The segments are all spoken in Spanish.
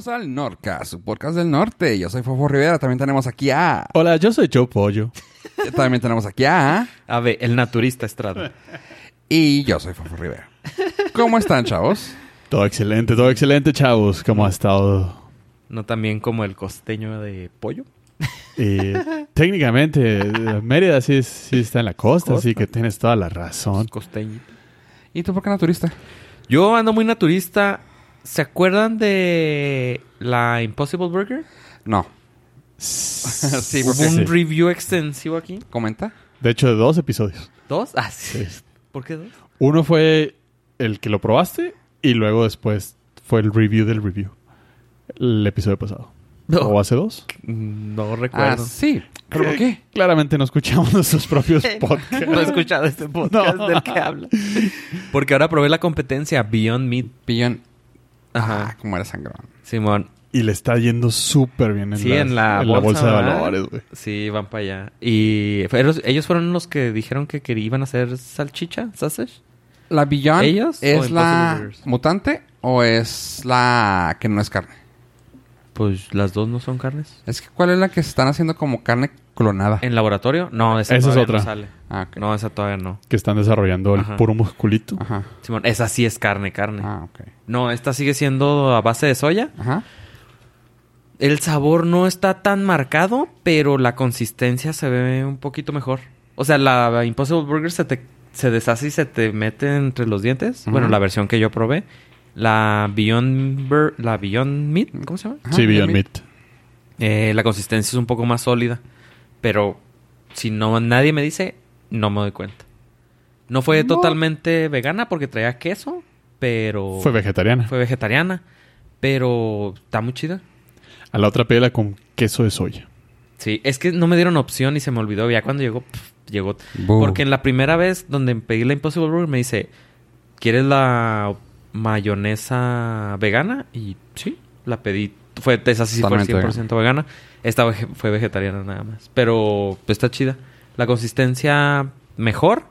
Bienvenidos al Nordcast, su podcast del norte. Yo soy Fofo Rivera. También tenemos aquí a. Hola, yo soy Joe Pollo. También tenemos aquí a. A ver, el naturista Estrada. Y yo soy Fofo Rivera. ¿Cómo están, chavos? Todo excelente, todo excelente, chavos. ¿Cómo ha estado? No también como el costeño de pollo. Y técnicamente, Mérida sí, es- sí está en la costa, así que tienes toda la razón. Costeño. ¿Y tú por qué naturista? Yo ando muy naturista. ¿Se acuerdan de la Impossible Burger? No. sí, Hubo porque un sí. review extensivo aquí. comenta. De hecho, de dos episodios. ¿Dos? Ah, sí. Sí. ¿Por qué dos? Uno fue el que lo probaste y luego después fue el review del review. El episodio pasado. ¿O hace dos? No Ah, recuerdo. sí. ¿Pero por qué? Claramente no escuchamos nuestros propios podcasts. No he escuchado este podcast No. del que habla. Porque ahora probé la competencia Beyond Meat. Pillón. Ajá. Ah, como era sangrón. Simón. Y le está yendo súper bien en, Sí, las- en la bolsa, bolsa, de ¿verdad? valores, güey. Sí, van para allá. Y fueron- ellos fueron los que dijeron que querían, iban a hacer salchicha, sausage. ¿La Beyond ¿Ellos es la Burgers? mutante o es la que no es carne? Pues las dos no son carnes. Es que ¿cuál es la que se están haciendo como carne clonada? ¿En laboratorio? No, esa, Esa es otra. no sale. Ah. No, esa todavía no. Que están desarrollando el Ajá. puro musculito. Ajá. Simón, esa sí es carne, carne. Ah, ok. No, esta sigue siendo a base de soya. Ajá. El sabor no está tan marcado, pero la consistencia se ve un poquito mejor. O sea, la Impossible Burger se te se deshace y se te mete entre los dientes. Bueno, la versión que yo probé. La Beyond, Bur- la Beyond Meat, ¿cómo se llama? Ajá, sí, Beyond Meat. Meat. Eh, la consistencia es un poco más sólida. Pero si no nadie me dice, no me doy cuenta. No fue No. totalmente vegana porque traía queso, pero Fue vegetariana. fue vegetariana. Pero está muy chida. A la otra pela con queso de soya. Sí, es que no me dieron opción y se me olvidó. Ya cuando llegó, llegó. Porque en la primera vez donde pedí la Impossible Burger me dice, ¿quieres la mayonesa vegana? Y sí, la pedí. Fue, esa sí fue Totalmente 100% vegana. Esta vege- fue vegetariana nada más. Pero pues, está chida. La consistencia mejor.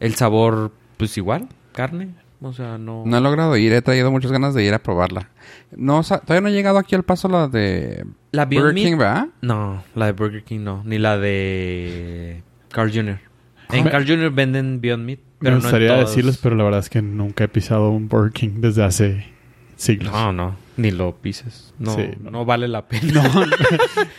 El sabor, pues igual. Carne. O sea, no... No he logrado ir, he traído muchas ganas de ir a probarla. No, o sea, todavía no he llegado aquí al paso la de La Beyond Burger Meat- King, ¿verdad? No, la de Burger King no. Ni la de Carl Jr. En Me- Carl Jr. venden Beyond Meat. Me Pero no en gustaría decirles, pero la verdad es que nunca he pisado un Burger King desde hace siglos. No, no. Ni lo pises. No, Sí, no. no. vale la pena.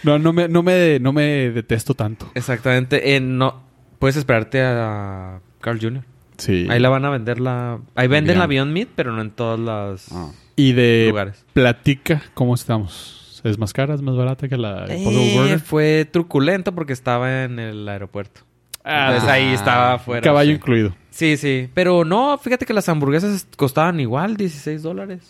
No, no, no me, no, me, no me detesto tanto. Exactamente. Eh, no, puedes esperarte a Carl Jr. Sí. Ahí la van a vender la... Ahí venden Bien. la Beyond Meat, pero no en todos los Ah. Y de lugares. platica, ¿cómo estamos? ¿Es más cara? ¿Es más barata que la Eh, Burger? fue truculento porque estaba en el aeropuerto. Ah, Entonces ahí estaba afuera. Caballo sí. incluido. Sí, sí. Pero no, fíjate que las hamburguesas costaban igual, 16 dólares.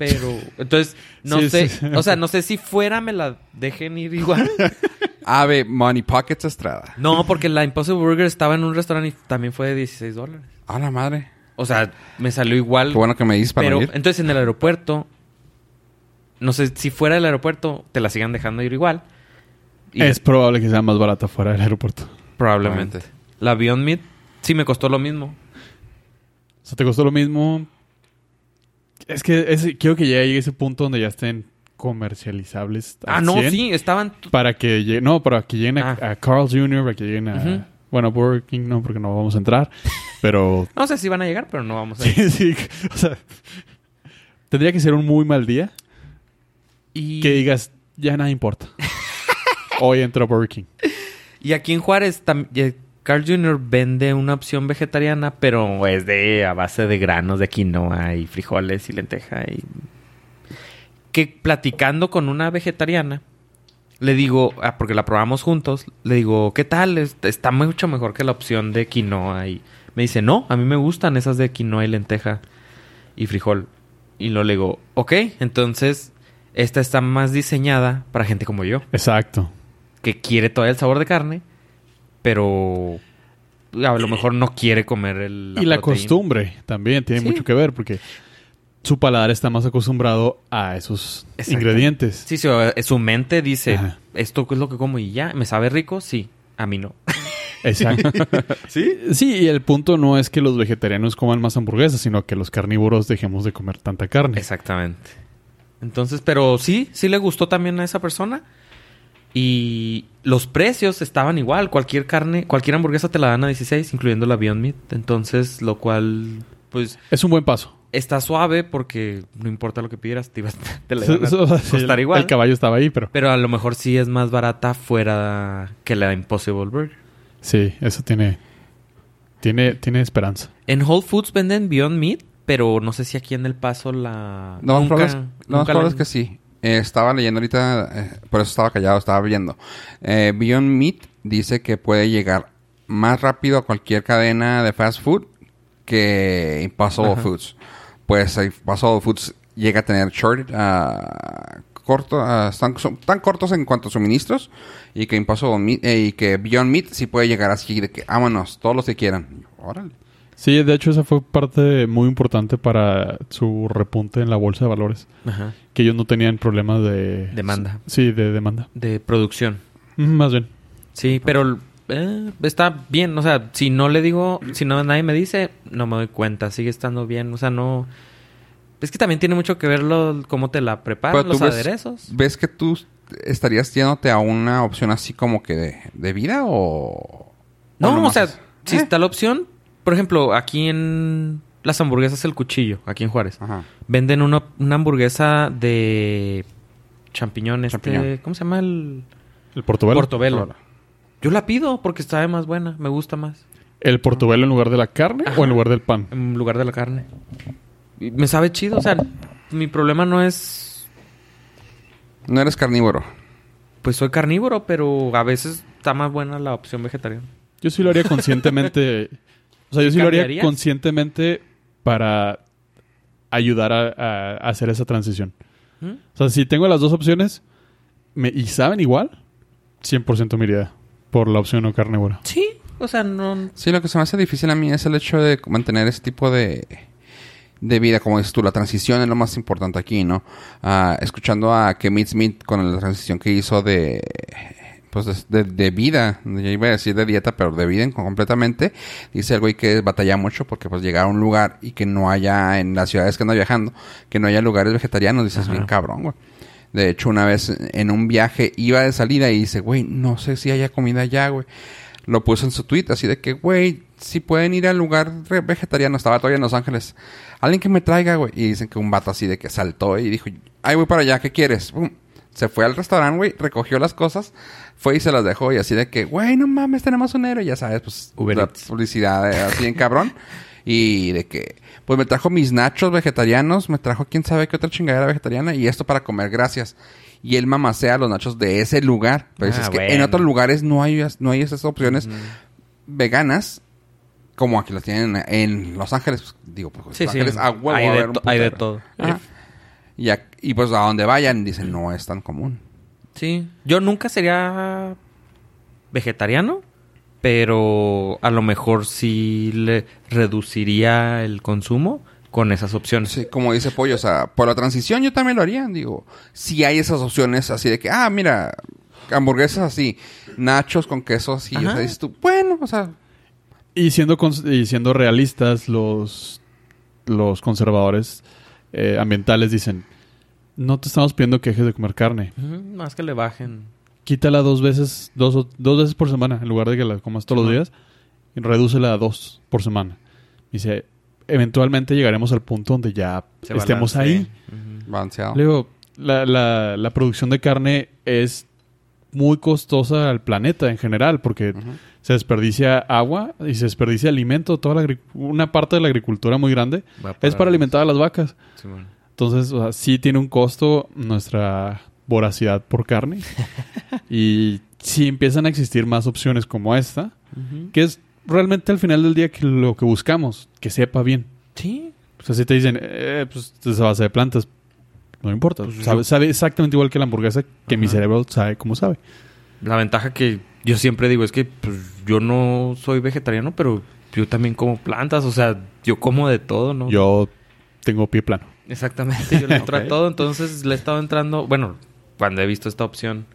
Pero, entonces, no Sí, sé. sí. O sea, no sé si fuera me la dejen ir igual. Ave Money Pockets Estrada. No, porque la Impossible Burger estaba en un restaurante y también fue de 16 dólares. A la madre. O sea, me salió igual. Qué bueno que me dices para pero, ir. entonces en el aeropuerto, no sé, si fuera del aeropuerto, te la sigan dejando ir igual. Y Es probable que sea más barata fuera del aeropuerto. probablemente. La Beyond Meat sí me costó lo mismo. O sea, ¿te costó lo mismo? Es que ese- quiero que llegue a ese punto donde ya estén comercializables. al Ah, no, 100, sí, estaban... Para que lleguen, no, para que lleguen a, Ah. a Carl Jr., para que lleguen a... Ujú. Bueno, Burger King no, porque no vamos a entrar. Pero No sé si van a llegar, pero no vamos a ir. sí, sí. O sea, tendría que ser un muy mal día Y, que digas, ya nada importa. Hoy entro a Burger King. y aquí en Juárez, tam- eh, Carl Jr. vende una opción vegetariana, pero es de a base de granos de quinoa y frijoles y lenteja. Y... Que platicando con una vegetariana, le digo, ah, porque la probamos juntos, le digo, ¿qué tal? Es- Está mucho mejor que la opción de quinoa. Y me dice, no, a mí me gustan esas de quinoa y lenteja y frijol. Y luego le digo, ok, entonces esta está más diseñada para gente como yo. Exacto. que quiere todavía el sabor de carne, pero a lo mejor no quiere comer el. y la costumbre también tiene Sí. mucho que ver porque su paladar está más acostumbrado a esos Exacto. ingredientes. Sí, sí, o- su mente dice: Ajá. ¿Esto es lo que como y ya? ¿Me sabe rico? Sí, a mí no. Exacto. ¿Sí? sí, y el punto no es que los vegetarianos coman más hamburguesas, sino que los carnívoros dejemos de comer tanta carne. Exactamente. Entonces, pero sí, sí le gustó también a esa persona. Y los precios estaban igual. Cualquier carne, cualquier hamburguesa te la dan a 16, incluyendo la Beyond Meat. Entonces, lo cual, pues, Es un buen paso. está suave porque no importa lo que pidieras, te, ibas- te la iban a costar el, igual. el caballo estaba ahí, pero Pero a lo mejor sí es más barata fuera que la Impossible Burger. sí, eso tiene, tiene, tiene esperanza. En Whole Foods venden Beyond Meat, pero no sé si aquí en El Paso la... No, nunca probable la- es que sí. Eh, estaba leyendo ahorita, eh, por eso estaba callado, estaba viendo. Eh, Beyond Meat dice que puede llegar más rápido a cualquier cadena de fast food que Impossible Ajá. Foods. Pues Impossible Foods llega a tener short, ah, corto, ah, son tan cortos en cuanto a suministros y que Impossible Meat, y que Beyond Meat sí puede llegar así de que vámonos, todos los que quieran. Órale. Sí, de hecho esa fue parte muy importante para su repunte en la bolsa de valores. Ajá. Que ellos no tenían problemas de... Demanda. Sí, de demanda. De producción. Mm, Más bien. Sí, pero eh, está bien. O sea, si no le digo, si no nadie me dice, no me doy cuenta. Sigue estando bien. O sea, no. Es que también tiene mucho que ver lo, cómo te la preparan, los ves- aderezos. ¿Ves que tú estarías yéndote a una opción así como que de, de vida o...? No, o sea, es- si Eh. está la opción, por ejemplo, aquí en las hamburguesas El Cuchillo, aquí en Juárez, Ajá. venden una, una hamburguesa de champiñón, este, Champiñón. ¿cómo se llama el El portobelo. portobelo? Portobelo. Yo la pido porque sabe más buena, me gusta más ¿El portobelo en lugar de la carne o en lugar del pan? en lugar de la carne. Y me sabe chido, o sea, mi problema no es No eres carnívoro. pues soy carnívoro, pero a veces está más buena la opción vegetariana. Yo sí lo haría conscientemente. O sea, yo sí lo haría conscientemente para ayudar a, hacer esa transición. ¿Mm? O sea, si tengo las dos opciones me- y saben igual, 100% me iría por la opción no carnívora. Sí, o sea, no Sí, lo que se me hace difícil a mí es el hecho de mantener ese tipo de, de vida, como dices tú, la transición es lo más importante aquí, ¿no? Ah, escuchando a Kemit Smith con la transición que hizo de pues de, de- vida, yo iba a decir de dieta, pero de vida en- completamente, dice el güey que batalla mucho porque pues llegar a un lugar y que no haya en las ciudades que anda viajando, que no haya lugares vegetarianos, dices Ajá. bien cabrón, güey. De hecho, una vez en un viaje iba de salida y dice, güey, no sé si haya comida allá, güey. Lo puso en su tweet así de que, güey, si pueden ir al lugar vegetariano, estaba todavía en Los Ángeles. Alguien que me traiga, güey. Y dicen que un vato así de que saltó y dijo, ay, voy para allá, ¿qué quieres? Pum. Se fue al restaurante, güey, recogió las cosas, fue y se las dejó. Y así de que, güey, no mames, tenemos un héroe. Ya sabes, pues, Uber la Eats. publicidad eh, así en cabrón. Y de que, pues me trajo mis nachos vegetarianos, me trajo quién sabe qué otra chingadera vegetariana y esto para comer, gracias. Y él mamacea los nachos de ese lugar. Pero Ah, dices que en otros lugares no hay, no hay esas opciones veganas como aquí las tienen en, Los Ángeles. Pues, digo, pues Sí, Los sí. Ángeles a huevo hay, a de haber un hay de todo. Ajá. Y, pues a donde vayan dicen, no es tan común. Sí. Yo nunca sería vegetariano, pero a lo mejor sí le reduciría el consumo con esas opciones. Sí, como dice Pollo, o sea, por la transición yo también lo haría. Digo, si hay esas opciones así de que, ah, mira, hamburguesas así, nachos con queso así. O Ajá. sea, dices tú, bueno, o sea, Y siendo, y siendo realistas, los, los conservadores eh, ambientales dicen, no te estamos pidiendo que dejes de comer carne. Más que le bajen. Quítala dos veces, dos, o- dos veces por semana, en lugar de que la comas todos los días. Y redúcela a dos por semana. Dice, eventualmente llegaremos al punto donde ya Se estemos ahí. Luego, la, la, la producción de carne es muy costosa al planeta en general porque se desperdicia agua y se desperdicia alimento. Toda la una parte de la agricultura muy grande es para alimentar a las vacas. Sí, bueno. Entonces, o sea, sí tiene un costo nuestra voracidad por carne. y si empiezan a existir más opciones como esta, que es realmente al final del día que lo que buscamos, que sepa bien. Sí. O sea, si te dicen, eh, pues es a base de plantas, no importa. Pues sabe, yo- sabe exactamente igual que la hamburguesa, que mi cerebro sabe cómo sabe. La ventaja que yo siempre digo es que pues, yo no soy vegetariano, pero yo también como plantas. O sea, yo como de todo, ¿no? Yo tengo pie plano. Exactamente, yo le entro Ok. a todo, entonces le he estado entrando, bueno, cuando he visto esta opción,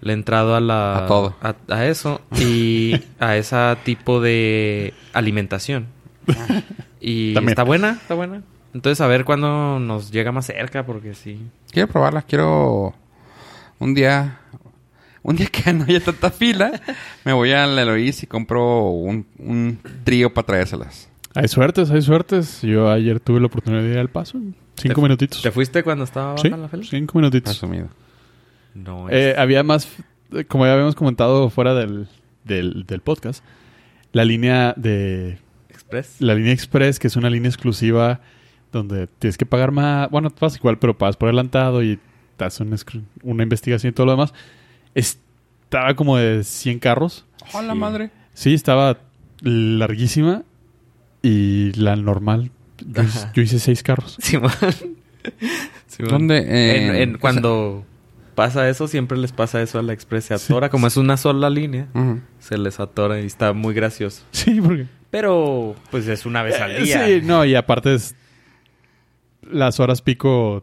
le he entrado a la... A todo. A, a eso y a ese tipo de alimentación. Y También. está buena, está buena. Entonces, a ver cuándo nos llega más cerca, porque sí. Quiero probarla, quiero un día, un día que no haya tanta fila, me voy al Eloís y compro un, un trío para traérselas. Hay suertes, hay suertes. Yo ayer tuve la oportunidad de ir al paso. Cinco ¿Te- minutitos. ¿Te fuiste cuando estaba Sí, baja la fila? cinco minutitos. Resumido. No, Eh, es- había más, eh, como ya habíamos comentado fuera del, del, del podcast, la línea de Express. la línea Express, que es una línea exclusiva donde tienes que pagar más, bueno, vas igual, pero pagas por adelantado y te hace una, una investigación y todo lo demás. Estaba como de 100 carros. ¡Hola, Sí. madre! Sí, estaba larguísima y la normal. Yo, hice- Ajá. yo hice 6 carros. Simón. Simón. ¿Dónde? Eh, En- en- cuando pasa eso, siempre les pasa eso a la Express. Se atora. Como es una sola línea, se les atora y está muy gracioso. Sí, porque... Pero, pues es una vez al Eh, día. Sí, no, y aparte es las horas pico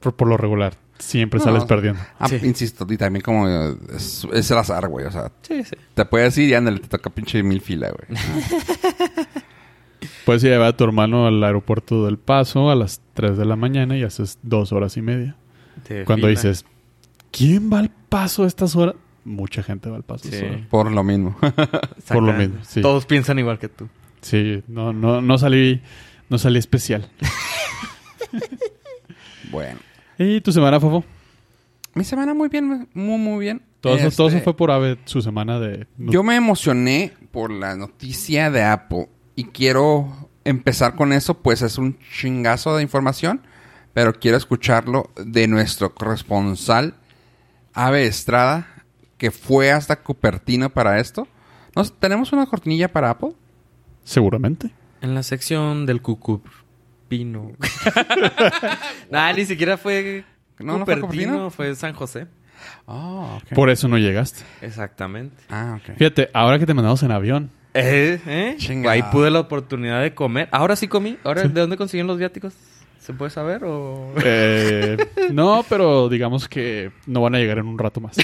por, por lo regular. Siempre No, sales perdiendo. Ah, Sí. Insisto, y también como eh, es, es el azar, güey. O sea, Sí, sí. te puedes ir y ándale, te toca pinche mil fila, güey. Puedes ir a llevar a tu hermano al aeropuerto del Paso a las 3 de la mañana y haces dos horas y media. Te Cuando fila. dices, ¿quién va al Paso a estas horas? Mucha gente va al Paso. a Sí. estas horas. Por lo mismo. por lo mismo, sí. Todos piensan igual que tú. Sí, no, no, no salí, no salí especial. bueno. ¿Y tu semana, Fofo? Mi semana muy bien, muy, muy bien. Todo, eso, todo eso Este, fue por Ave, su semana de... Yo me emocioné por la noticia de Apple y quiero empezar con eso, pues es un chingazo de información, pero quiero escucharlo de nuestro corresponsal Ave Estrada, que fue hasta Cupertino para esto. ¿Nos, ¿Tenemos una cortinilla para Apple? Seguramente. En la sección del Cucupino. nah, ni siquiera fue ¿No, no fue Cupertino, Cupertino? fue San José. Ah. Por eso no llegaste. Exactamente. Ah. Fíjate, ahora que te mandamos en avión. Eh, eh. Ahí pude la oportunidad de comer. Ahora sí comí. Ahora, ¿de dónde consiguieron los viáticos? ¿Se puede saber o...? Eh, no, pero digamos que no van a llegar en un rato más.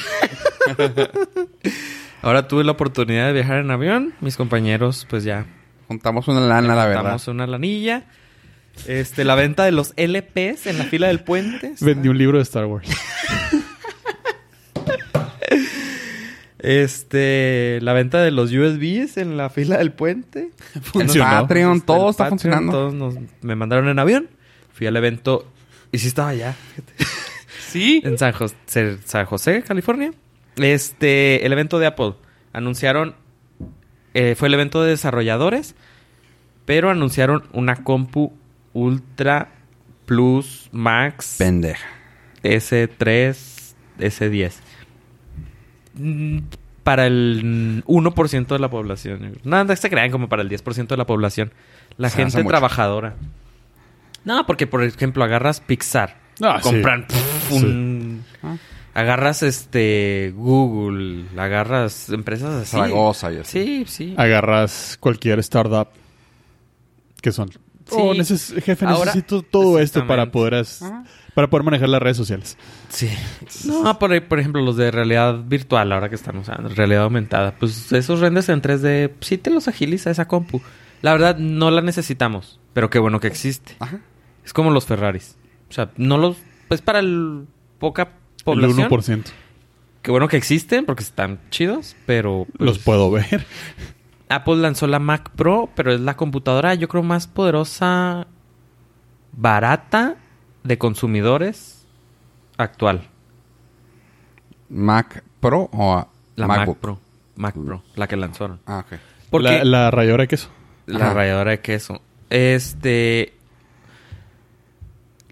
Ahora tuve la oportunidad de viajar en avión. Mis compañeros, pues ya. Juntamos una lana, la verdad. Damos una lanilla. Este, la venta de los LPs en la fila del puente. Vendí un libro de Star Wars. Este, la venta de los USBs en la fila del puente. El Funcionó. Patreon, Este, todo el está Patreon, funcionando. Todos nos- me mandaron en avión. Fui al evento y sí estaba allá. Sí. En San José, San José, California. Este, el evento de Apple. Anunciaron, eh, fue el evento de desarrolladores, pero anunciaron una compu Ultra Plus Max Pendeja. S3, S10. Para el 1% de la población. Nada, se crean como para el 10% de la población. La Se gente trabajadora. No, porque por ejemplo agarras Pixar. Ah, sí. compran pff, un... Ah. Agarras este Google, agarras empresas así. Zaragoza y así. Sí, sí. Agarras cualquier startup que son. Oh, Sí. neces- jefe, Ahora- necesito todo esto para poder, Ajá. Para poder manejar las redes sociales. Sí. No, por, por ejemplo, los de realidad virtual, ahora que están usando, realidad aumentada. Pues esos renders en 3D, sí te los agiliza esa compu. La verdad, no la necesitamos, pero qué bueno que existe. Ajá. Es como los Ferraris. O sea, no los... Pues para el poca El población. 1%. Qué bueno que existen porque están chidos, pero... pues, Los puedo ver. Apple lanzó la Mac Pro, pero es la computadora, yo creo, más poderosa, barata de consumidores actual. Mac Pro o a- La MacBook? Mac Pro. Mac Pro, la que lanzaron. Ah, ok. Porque La, la rayadora de queso. la Ajá. ralladora de queso. Este.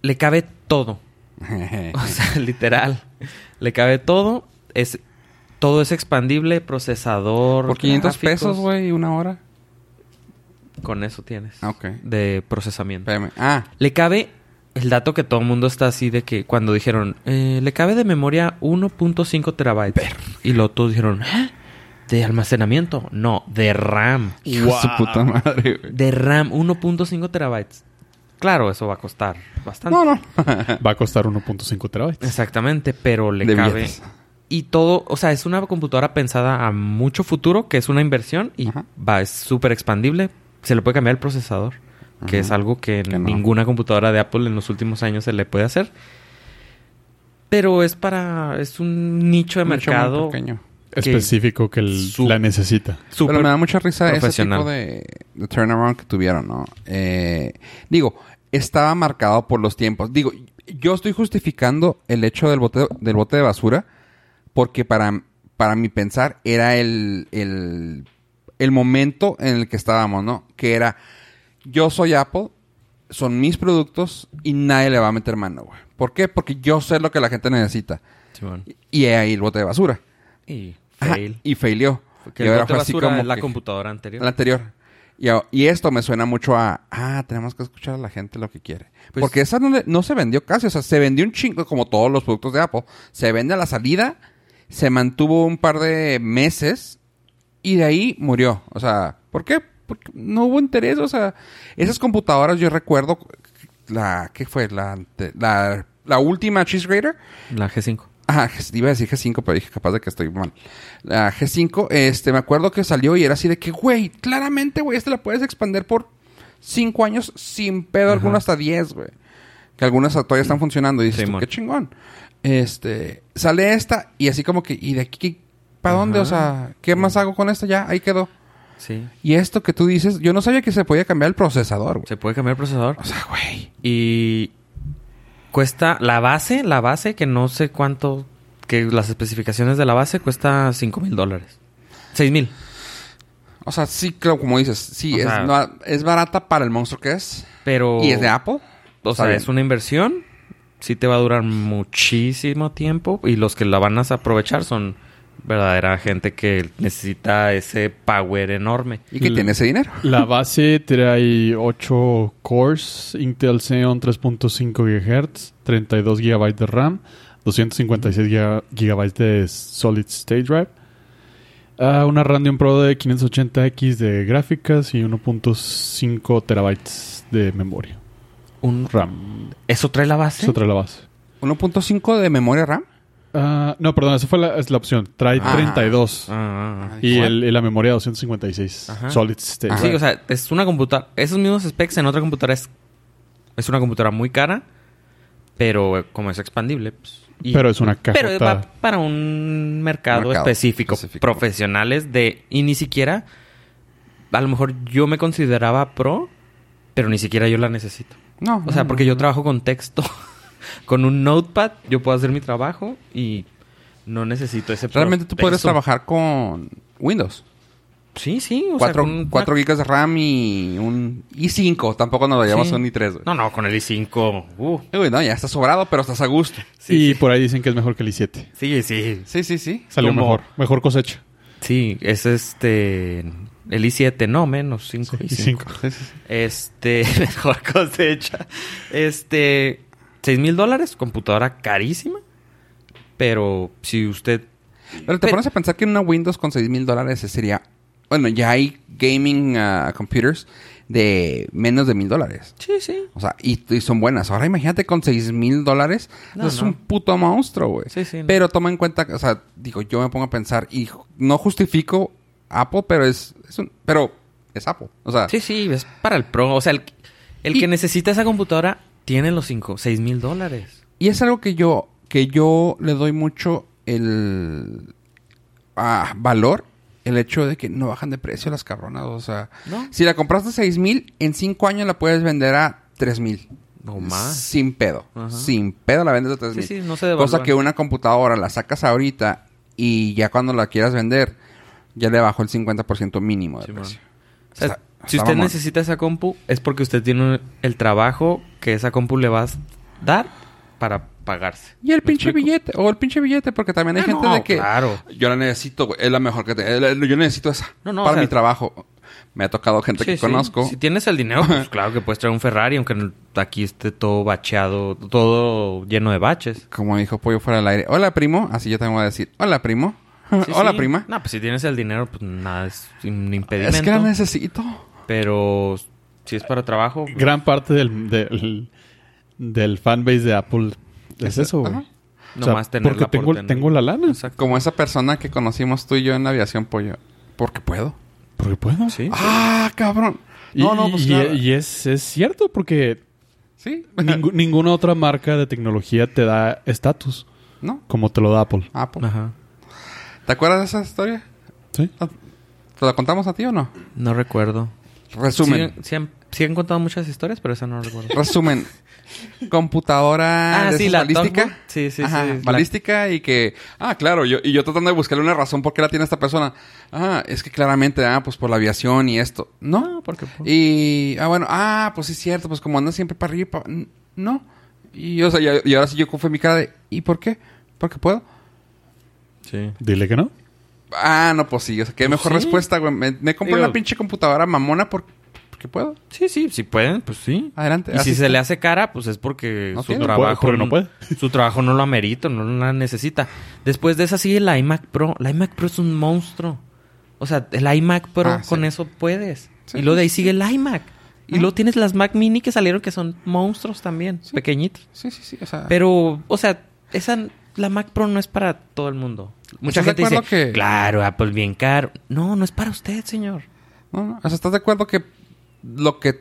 Le cabe todo. O sea, literal. Le cabe todo. Es, todo es expandible, procesador. Por 500 gráficos. pesos, güey, una hora. Con eso tienes. Ah, ok. De procesamiento. Espérame. Ah, Le cabe el dato que todo el mundo está así de que cuando dijeron, eh, le cabe de memoria 1.5 terabytes. Y luego todos dijeron, ¿eh? ¿De almacenamiento? No, de RAM. hijo de su puta madre, güey. De RAM, 1.5 terabytes. Claro, eso va a costar bastante. No, no. Va a costar 1.5 terabytes. Exactamente, pero le De cabe. billetes. Y todo, o sea, es una computadora pensada a mucho futuro, que es una inversión y Ajá. va, es súper expandible. Se le puede cambiar el procesador. Que es algo que, Que no. ninguna computadora de Apple en los últimos años se le puede hacer. Pero es para... es un nicho de Un nicho muy mercado pequeño. que- Específico que el- la necesita. Pero me da mucha risa ese tipo de, de turnaround que tuvieron, ¿no? Eh, digo, estaba marcado por los tiempos. Digo, yo estoy justificando el hecho del bote, del bote de basura porque para, para mi pensar era el, el, el momento en el que estábamos, ¿no? Que era, yo soy Apple, son mis productos y nadie le va a meter mano, güey. ¿Por qué? Porque yo sé lo que la gente necesita. Simón. Y ahí el bote de basura. Y Ajá, fail. y failió. Que Y el bote fue así basura como es la que- computadora anterior. el anterior. Y, esto me suena mucho a, ah, tenemos que escuchar a la gente lo que quiere. Pues- Porque esa no, le- no se vendió casi, o sea, se vendió un chingo como todos los productos de Apple. Se vende a la salida, se mantuvo un par de meses y de ahí murió. O sea, ¿por qué? Porque no hubo interés, o sea, esas computadoras yo recuerdo la, ¿qué fue? La, la, la última Cheese Grater. La G5. Ajá, iba a decir G5, pero dije capaz de que estoy mal. La G5, este, me acuerdo que salió y era así de que, güey, claramente, güey, esta la puedes expandir por 5 años sin pedo alguno hasta 10, güey. Que algunas todavía están funcionando y dices, tú, qué chingón. Este, sale esta y así como que, ¿y de aquí para dónde? O sea, ¿qué más hago con esta? Ya, ahí quedó. Sí. Y esto que tú dices, yo no sabía que se podía cambiar el procesador, güey. Se puede cambiar el procesador. O sea, güey. Y cuesta la base, la base, que no sé cuánto, que las especificaciones de la base cuesta 5 mil dólares. 6 mil. O sea, sí, claro, como dices, sí, es, sea- no- es barata para el monstruo que es. Pero... Y es de Apple. O sea, bien. es una inversión. Sí te va a durar muchísimo tiempo. Y los que la van a aprovechar son verdadera gente que necesita ese power enorme. Y que L- tiene ese dinero. La base trae 8 cores, Intel Xeon 3.5 GHz, 32 GB de RAM, 256 GB de Solid State Drive, ah, una Radeon Pro de 580X de gráficas y 1.5 terabytes de memoria. Un... RAM. ¿Eso trae la base? Eso trae la base. 1.5 de memoria RAM. Ah, no, perdón, esa fue la, es la opción. Trae Ah. 32. Ah, ah, ah. Y, el, y la memoria 256. Ajá. Solid State Ajá. Sí, Drive. o sea, es una computadora. Esos mismos specs en otra computadora es, es una computadora muy cara, pero eh, como es expandible. pues, y- Pero es una Pero cajota. va para un mercado, Mercado específico, específico. profesionales de. Y ni siquiera. A lo mejor yo me consideraba pro, pero ni siquiera yo la necesito. No. O sea, no, porque no, yo no. trabajo con texto. con un notepad, yo puedo hacer mi trabajo y no necesito ese Realmente tú podrías trabajar con Windows. Sí, sí. O 4, sea, con una- gigas de RAM y un i5. Tampoco nos vayamos Sí. a un i3, güey. No, no, con el i5. Uh, Eh, güey, no, ya está sobrado, pero estás a gusto. Sí, y por ahí dicen que es mejor que el i7. sí, sí. Sí, sí, sí. Salió Como- mejor. Mejor cosecha. Sí, es este. El i7, no, menos 5 Sí, y 5. i5. Sí, sí, sí. Este, mejor cosecha. Este, 6 mil dólares, computadora carísima. Pero si usted. Pero te Pero- pones a pensar que una Windows con 6 mil dólares sería... Bueno, ya hay gaming ah, computers de menos de mil dólares. Sí, sí. O sea, y, y son buenas. Ahora imagínate con 6 mil dólares. Es un puto monstruo, güey. Sí, sí, no. Pero toma en cuenta, o sea, digo, yo me pongo a pensar y no justifico Apple, pero es, es un, pero es Apple. O sea, Sí, sí, es para el pro. O sea, el, el Y- que necesita esa computadora tiene los 5, 6 mil dólares. y es algo que yo, que yo le doy mucho el ah, valor, el hecho de que no bajan de precio las cabronas. O sea, ¿No? si la compraste 6 mil, en 5 años la puedes vender a 3 mil. No más. Sin pedo. Ajá. Sin pedo la vendes a 3 Sí, mil. sí, no se. Cosa que una computadora la sacas ahorita y ya cuando la quieras vender, ya le bajó el 50% mínimo de Sí, precio. O sea, si usted mamón. necesita esa compu, es porque usted tiene el trabajo que esa compu le va a dar para pagarse. Y el ¿Me pinche explico? billete, o el pinche billete, porque también hay Ah, gente no, de que claro. yo la necesito, güey, es la mejor que te, eh, yo necesito esa No, no, para o sea- mi trabajo. Me ha tocado gente Sí, que sí. conozco. Si tienes el dinero, pues claro que puedes traer un Ferrari, aunque aquí esté todo bacheado, todo lleno de baches. Como dijo Pollo fuera del aire. Hola, primo. Así yo también voy a decir. Hola, primo. Sí, Hola, sí. prima. No, pues si tienes el dinero, pues nada, es un impedimento. es que la necesito. Pero si es para trabajo, Gran parte del, del, del fanbase de Apple es eso, güey. ajá. O sea, nomás tenerla porque por tengo, tener. tengo la lana. Exacto. Como esa persona que conocimos tú y yo en la aviación, Pollo. Porque puedo. Porque puedo. Sí. Ah, cabrón. No, no, pues y, claro. y es, es cierto porque Sí. ningú- ninguna otra marca de tecnología te da estatus ¿No? como te lo da Apple. Apple. Ajá. ¿Te acuerdas de esa historia? ¿Sí? ¿Te la contamos a ti o no? No recuerdo. Resumen. Sí, sí han, sí han contado muchas historias, pero esa no recuerdo. Resumen. Computadora Ah, de sí, la balística. Talkbook. Sí, sí, Ajá, sí. La- Balística y que... Ah, claro. Yo, y yo tratando de buscarle una razón por qué la tiene esta persona. Ah, es que claramente, ah, pues por la aviación y esto. No. Porque... Y... Ah, bueno. Ah, pues sí es cierto. Pues como anda siempre para arriba y para... No. Y, o sea, y, y ahora sí yo fue mi cara de... ¿Y por qué? Porque puedo. Sí. Dile que no. Ah, no, pues sí. O sea, qué mejor sí. respuesta, güey. Me, me compré Digo- una pinche computadora mamona por- porque puedo. Sí, sí, si pueden, pues sí. Adelante. Y así si se le hace cara, pues es porque No su tiene. trabajo Porque no puede. su trabajo no lo amerita, no la necesita. Después de esa sigue la iMac Pro. La iMac Pro es un monstruo. O sea, el iMac Pro Ah, sí. con eso puedes. Sí, y luego de ahí sí, sigue el iMac. Y Ah. luego tienes las Mac Mini que salieron que son monstruos también, Sí. pequeñitos. Sí, sí, sí. O sea... Pero, o sea, esa la Mac Pro no es para todo el mundo. Mucha ¿Estás de gente dice, que- claro, Apple bien caro. No, no es para usted, señor. No, no. O sea, ¿estás de acuerdo que lo que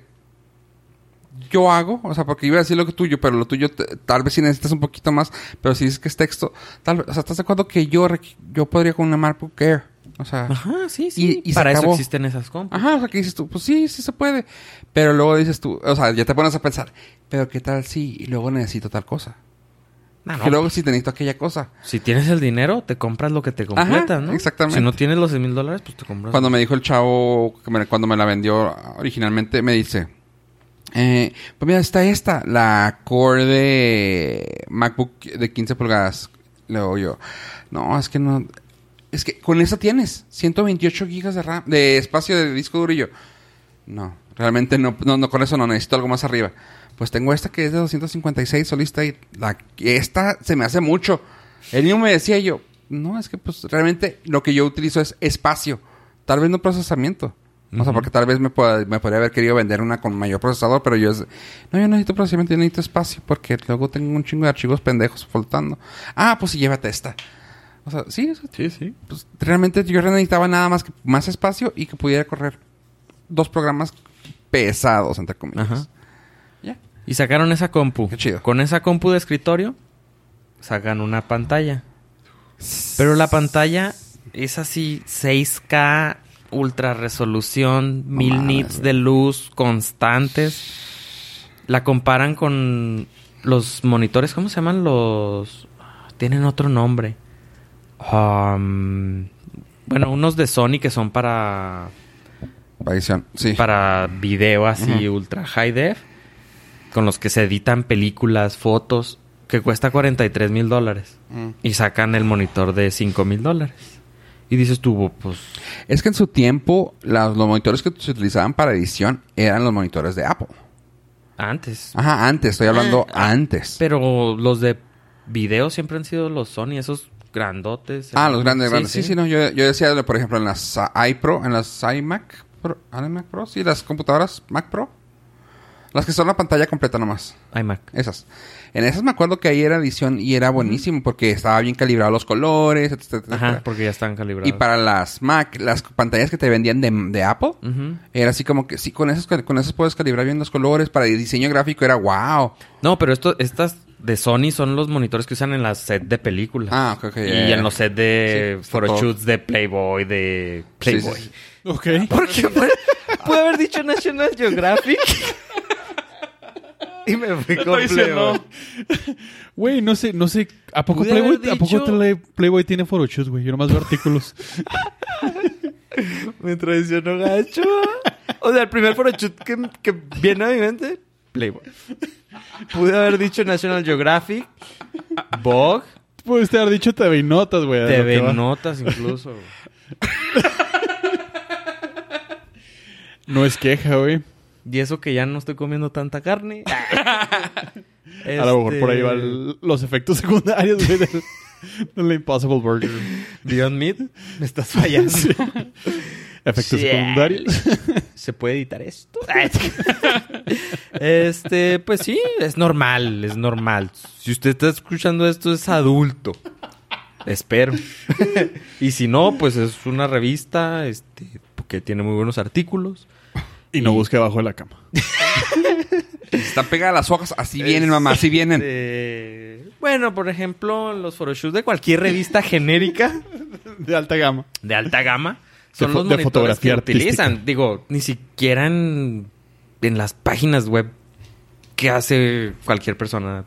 yo hago, o sea, porque iba a decir lo que tuyo, pero lo tuyo te- tal vez sí necesitas un poquito más, pero si dices que es texto, tal vez, o sea, ¿estás de acuerdo que yo yo podría con una MacBook Air? O sea, Ajá, sí, sí. Y- para eso acabó. existen esas compras. ajá, o sea, que dices tú, pues sí, sí se puede, pero luego dices tú, o sea, ya te pones a pensar, pero qué tal si y luego necesito tal cosa, Ah, no, que luego si te necesito aquella cosa. Si tienes el dinero, te compras lo que te completa, Ajá, ¿no? exactamente. Si no tienes los 6 mil dólares, pues te compras. Cuando me dijo el chavo, que me- cuando me la vendió originalmente, me dice, eh, pues mira, está esta, la Core de MacBook de 15 pulgadas. Luego yo, no, es que no, es que con esa tienes 128 gigas de RAM, de espacio de disco duro y yo, no, realmente no, no, no, con eso no, necesito algo más arriba. Pues tengo esta que es de 256 solista y la, esta se me hace mucho. Él mismo me decía yo, no, es que pues realmente lo que yo utilizo es espacio, tal vez no procesamiento. O sea, porque tal vez me, pueda- me podría haber querido vender una con mayor procesador, pero yo es... No, yo necesito procesamiento, yo necesito espacio, porque luego tengo un chingo de archivos pendejos faltando. Ah, pues sí, llévate esta. O sea, sí, Sí, sí. pues, realmente yo necesitaba nada más que más espacio y que pudiera correr dos programas pesados, entre comillas. Ajá. Ya. Y sacaron esa compu. Qué chido. Con esa compu de escritorio, sacan una pantalla. Pero la pantalla es así, 6K, ultra resolución, mil mames, nits de luz constantes. La comparan con los monitores, ¿cómo se llaman los? Tienen otro nombre. Um, bueno, unos de Sony que son para sí. para video así ultra high def, con los que se editan películas, fotos, que cuesta 43 mil dólares. Mm. Y sacan el monitor de 5 mil dólares. Y dices tú, pues... Es que en su tiempo las- los monitores que se utilizaban para edición eran los monitores de Apple. Antes. Ajá, antes, estoy hablando Ah, antes. Pero los de video siempre han sido los Sony, esos grandotes. Ah, los grandes, Sí, grandes. Sí, sí, no. Yo, yo decía, por ejemplo, en las iPro, en las iMac Pro, iMac Pro, sí, las computadoras Mac Pro. Las que son la pantalla completa nomás. iMac. Esas. En esas me acuerdo que ahí era edición y era buenísimo porque estaba bien calibrado los colores, etcétera, etcétera. Ajá, porque ya están calibrados. Y para las Mac, las pantallas que te vendían de, de Apple, era así como que sí, con esas, con esas puedes calibrar bien los colores. Para el diseño gráfico era wow. No, pero esto, estas de Sony son los monitores que usan en las set de películas. Ah, ok, ok, Y en los set de Sí, photoshoots de Playboy, de Sí, sí, Playboy. sí. Ok. Porque pude, pude haber dicho National Geographic. y me fui con Playboy. Güey, no sé, no sé. ¿A poco, Pude Playboy, haber ¿a poco dicho- Play- Playboy tiene photoshoots, güey? Yo nomás veo artículos. Me traicionó gacho. O sea, el primer photoshoot que, que viene a mi mente, Playboy. Pude haber dicho National Geographic, Vogue, Puedes haber dicho TV Notas, güey. a lo que TV va. Notas incluso. No es queja, güey. Y eso que ya no estoy comiendo tanta carne. A lo mejor por ahí van Este, los efectos secundarios, güey, del, del Impossible Burger. Beyond Meat, me estás fallando. Efectos secundarios. ¿Se puede editar esto? este, pues sí, es normal, es normal. Si usted está escuchando esto, es adulto. Espero. y si no, pues es una revista este, que tiene muy buenos artículos. Y no busque abajo de la cama. Está pegada a las hojas. Así vienen, mamá. Así vienen. Este, Bueno, por ejemplo, los photoshoots de cualquier revista genérica De alta gama. de alta gama son De los de fotografía que utilizan. artística. Digo, ni siquiera en, en las páginas web que hace cualquier persona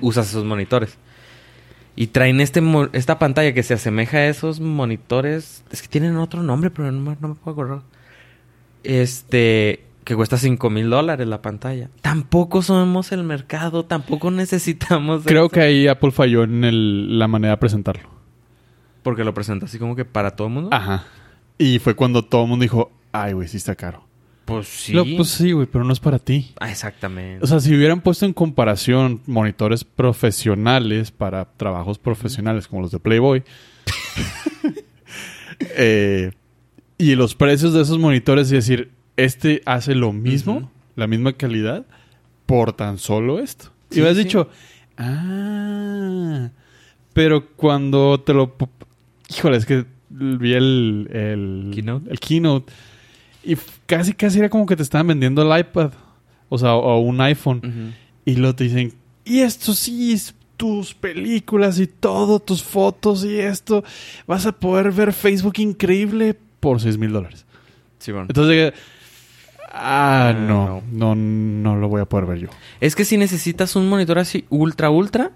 usas esos monitores. Y traen este esta pantalla que se asemeja a esos monitores. Es que tienen otro nombre, pero no, me- no me puedo acordar. Este. Que cuesta 5 mil dólares la pantalla. Tampoco somos el mercado, tampoco necesitamos. Creo eso. que ahí Apple falló en el- la manera de presentarlo. Porque lo presenta así como que para todo el mundo. Ajá. Y fue cuando todo el mundo dijo, ay, güey, sí está caro. Pues sí. Lo- pues sí, güey, pero no es para ti. Ah, exactamente. O sea, si hubieran puesto en comparación monitores profesionales para trabajos profesionales como los de Playboy, eh, y los precios de esos monitores y decir, este hace lo mismo, la misma calidad, por tan solo esto. Sí, y hubieras sí. dicho, ah, pero cuando te lo... Híjole, es que vi el, el Keynote. el keynote y casi, casi era como que te estaban vendiendo el iPad. O sea, o, o un iPhone. Y luego te dicen, y esto sí, es tus películas y todo, tus fotos y esto. Vas a poder ver Facebook increíble por 6 mil dólares. Sí, bueno. Entonces, ah, Ah, no, no, no lo voy a poder ver yo. Es que si necesitas un monitor así ultra ultra,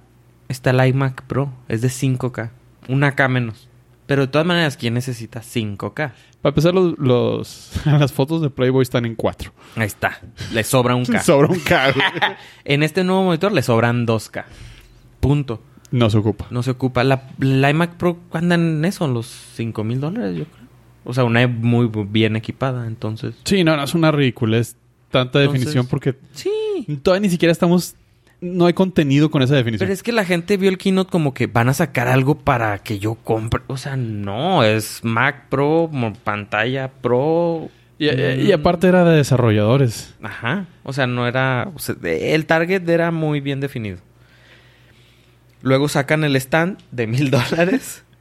está el iMac Pro. Es de 5K. Una K menos. Pero de todas maneras, ¿quién necesita 5K? Para empezar, los, los- las fotos de Playboy están en 4. Ahí está. Le sobra un K. Sobra un K, en este nuevo monitor le sobran 2K. Punto. No se ocupa. No se ocupa. La, la iMac Pro anda en eso, en los 5 mil dólares, yo creo. O sea, una muy bien equipada, entonces. Sí, no, no, es una ridícula. Es tanta Entonces- definición porque Sí. todavía ni siquiera estamos... No hay contenido con esa definición. Pero es que la gente vio el keynote como que van a sacar algo para que yo compre. O sea, no, es Mac Pro, pantalla Pro. Y, y aparte era de desarrolladores. Ajá. O sea, no era. o sea, de- el target era muy bien definido. Luego sacan el stand de mil dólares.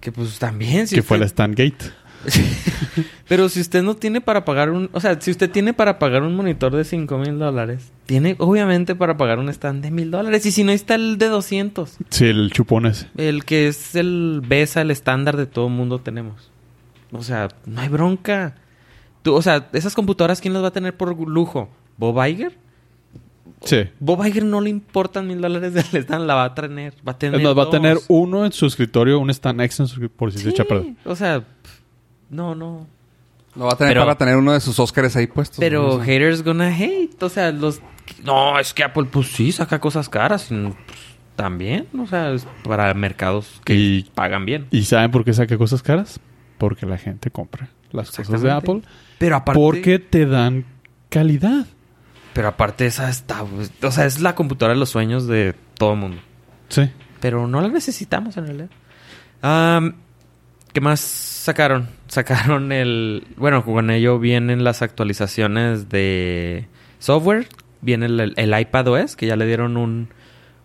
Que pues también. si que fue usted- la Standgate. Pero si usted no tiene para pagar un... O sea, si usted tiene para pagar un monitor de cinco mil dólares, tiene obviamente para pagar un stand de mil dólares. Y si no, está el de 200. Sí, el chupón ese. El que es el BESA, el estándar de todo mundo tenemos. O sea, no hay bronca. Tú, o sea, esas computadoras, ¿quién las va a tener por lujo? ¿Bob Iger? Sí. Bob Iger no le importan mil dólares del stand, la va a tener. Va a tener más, va a tener uno en su escritorio, un stand extra en su por si se echa a perder. O sea, pff, no, no. Lo va a tener Pero- para tener uno de sus Oscars ahí puestos. Pero ¿no? haters gonna hate. O sea, los... No, es que Apple, pues sí, saca cosas caras. y, pues, también. O sea, es para mercados que Y- pagan bien. ¿Y saben por qué saca cosas caras? Porque la gente compra las cosas de. Apple. Pero aparte... Porque te dan calidad. Pero aparte esa está... O sea, es la computadora de los sueños de todo el mundo. Sí. Pero no la necesitamos en realidad. Am, ¿Qué más sacaron? Sacaron el... Bueno, con ello vienen las actualizaciones de software. Viene el, el iPad OS, que ya le dieron un,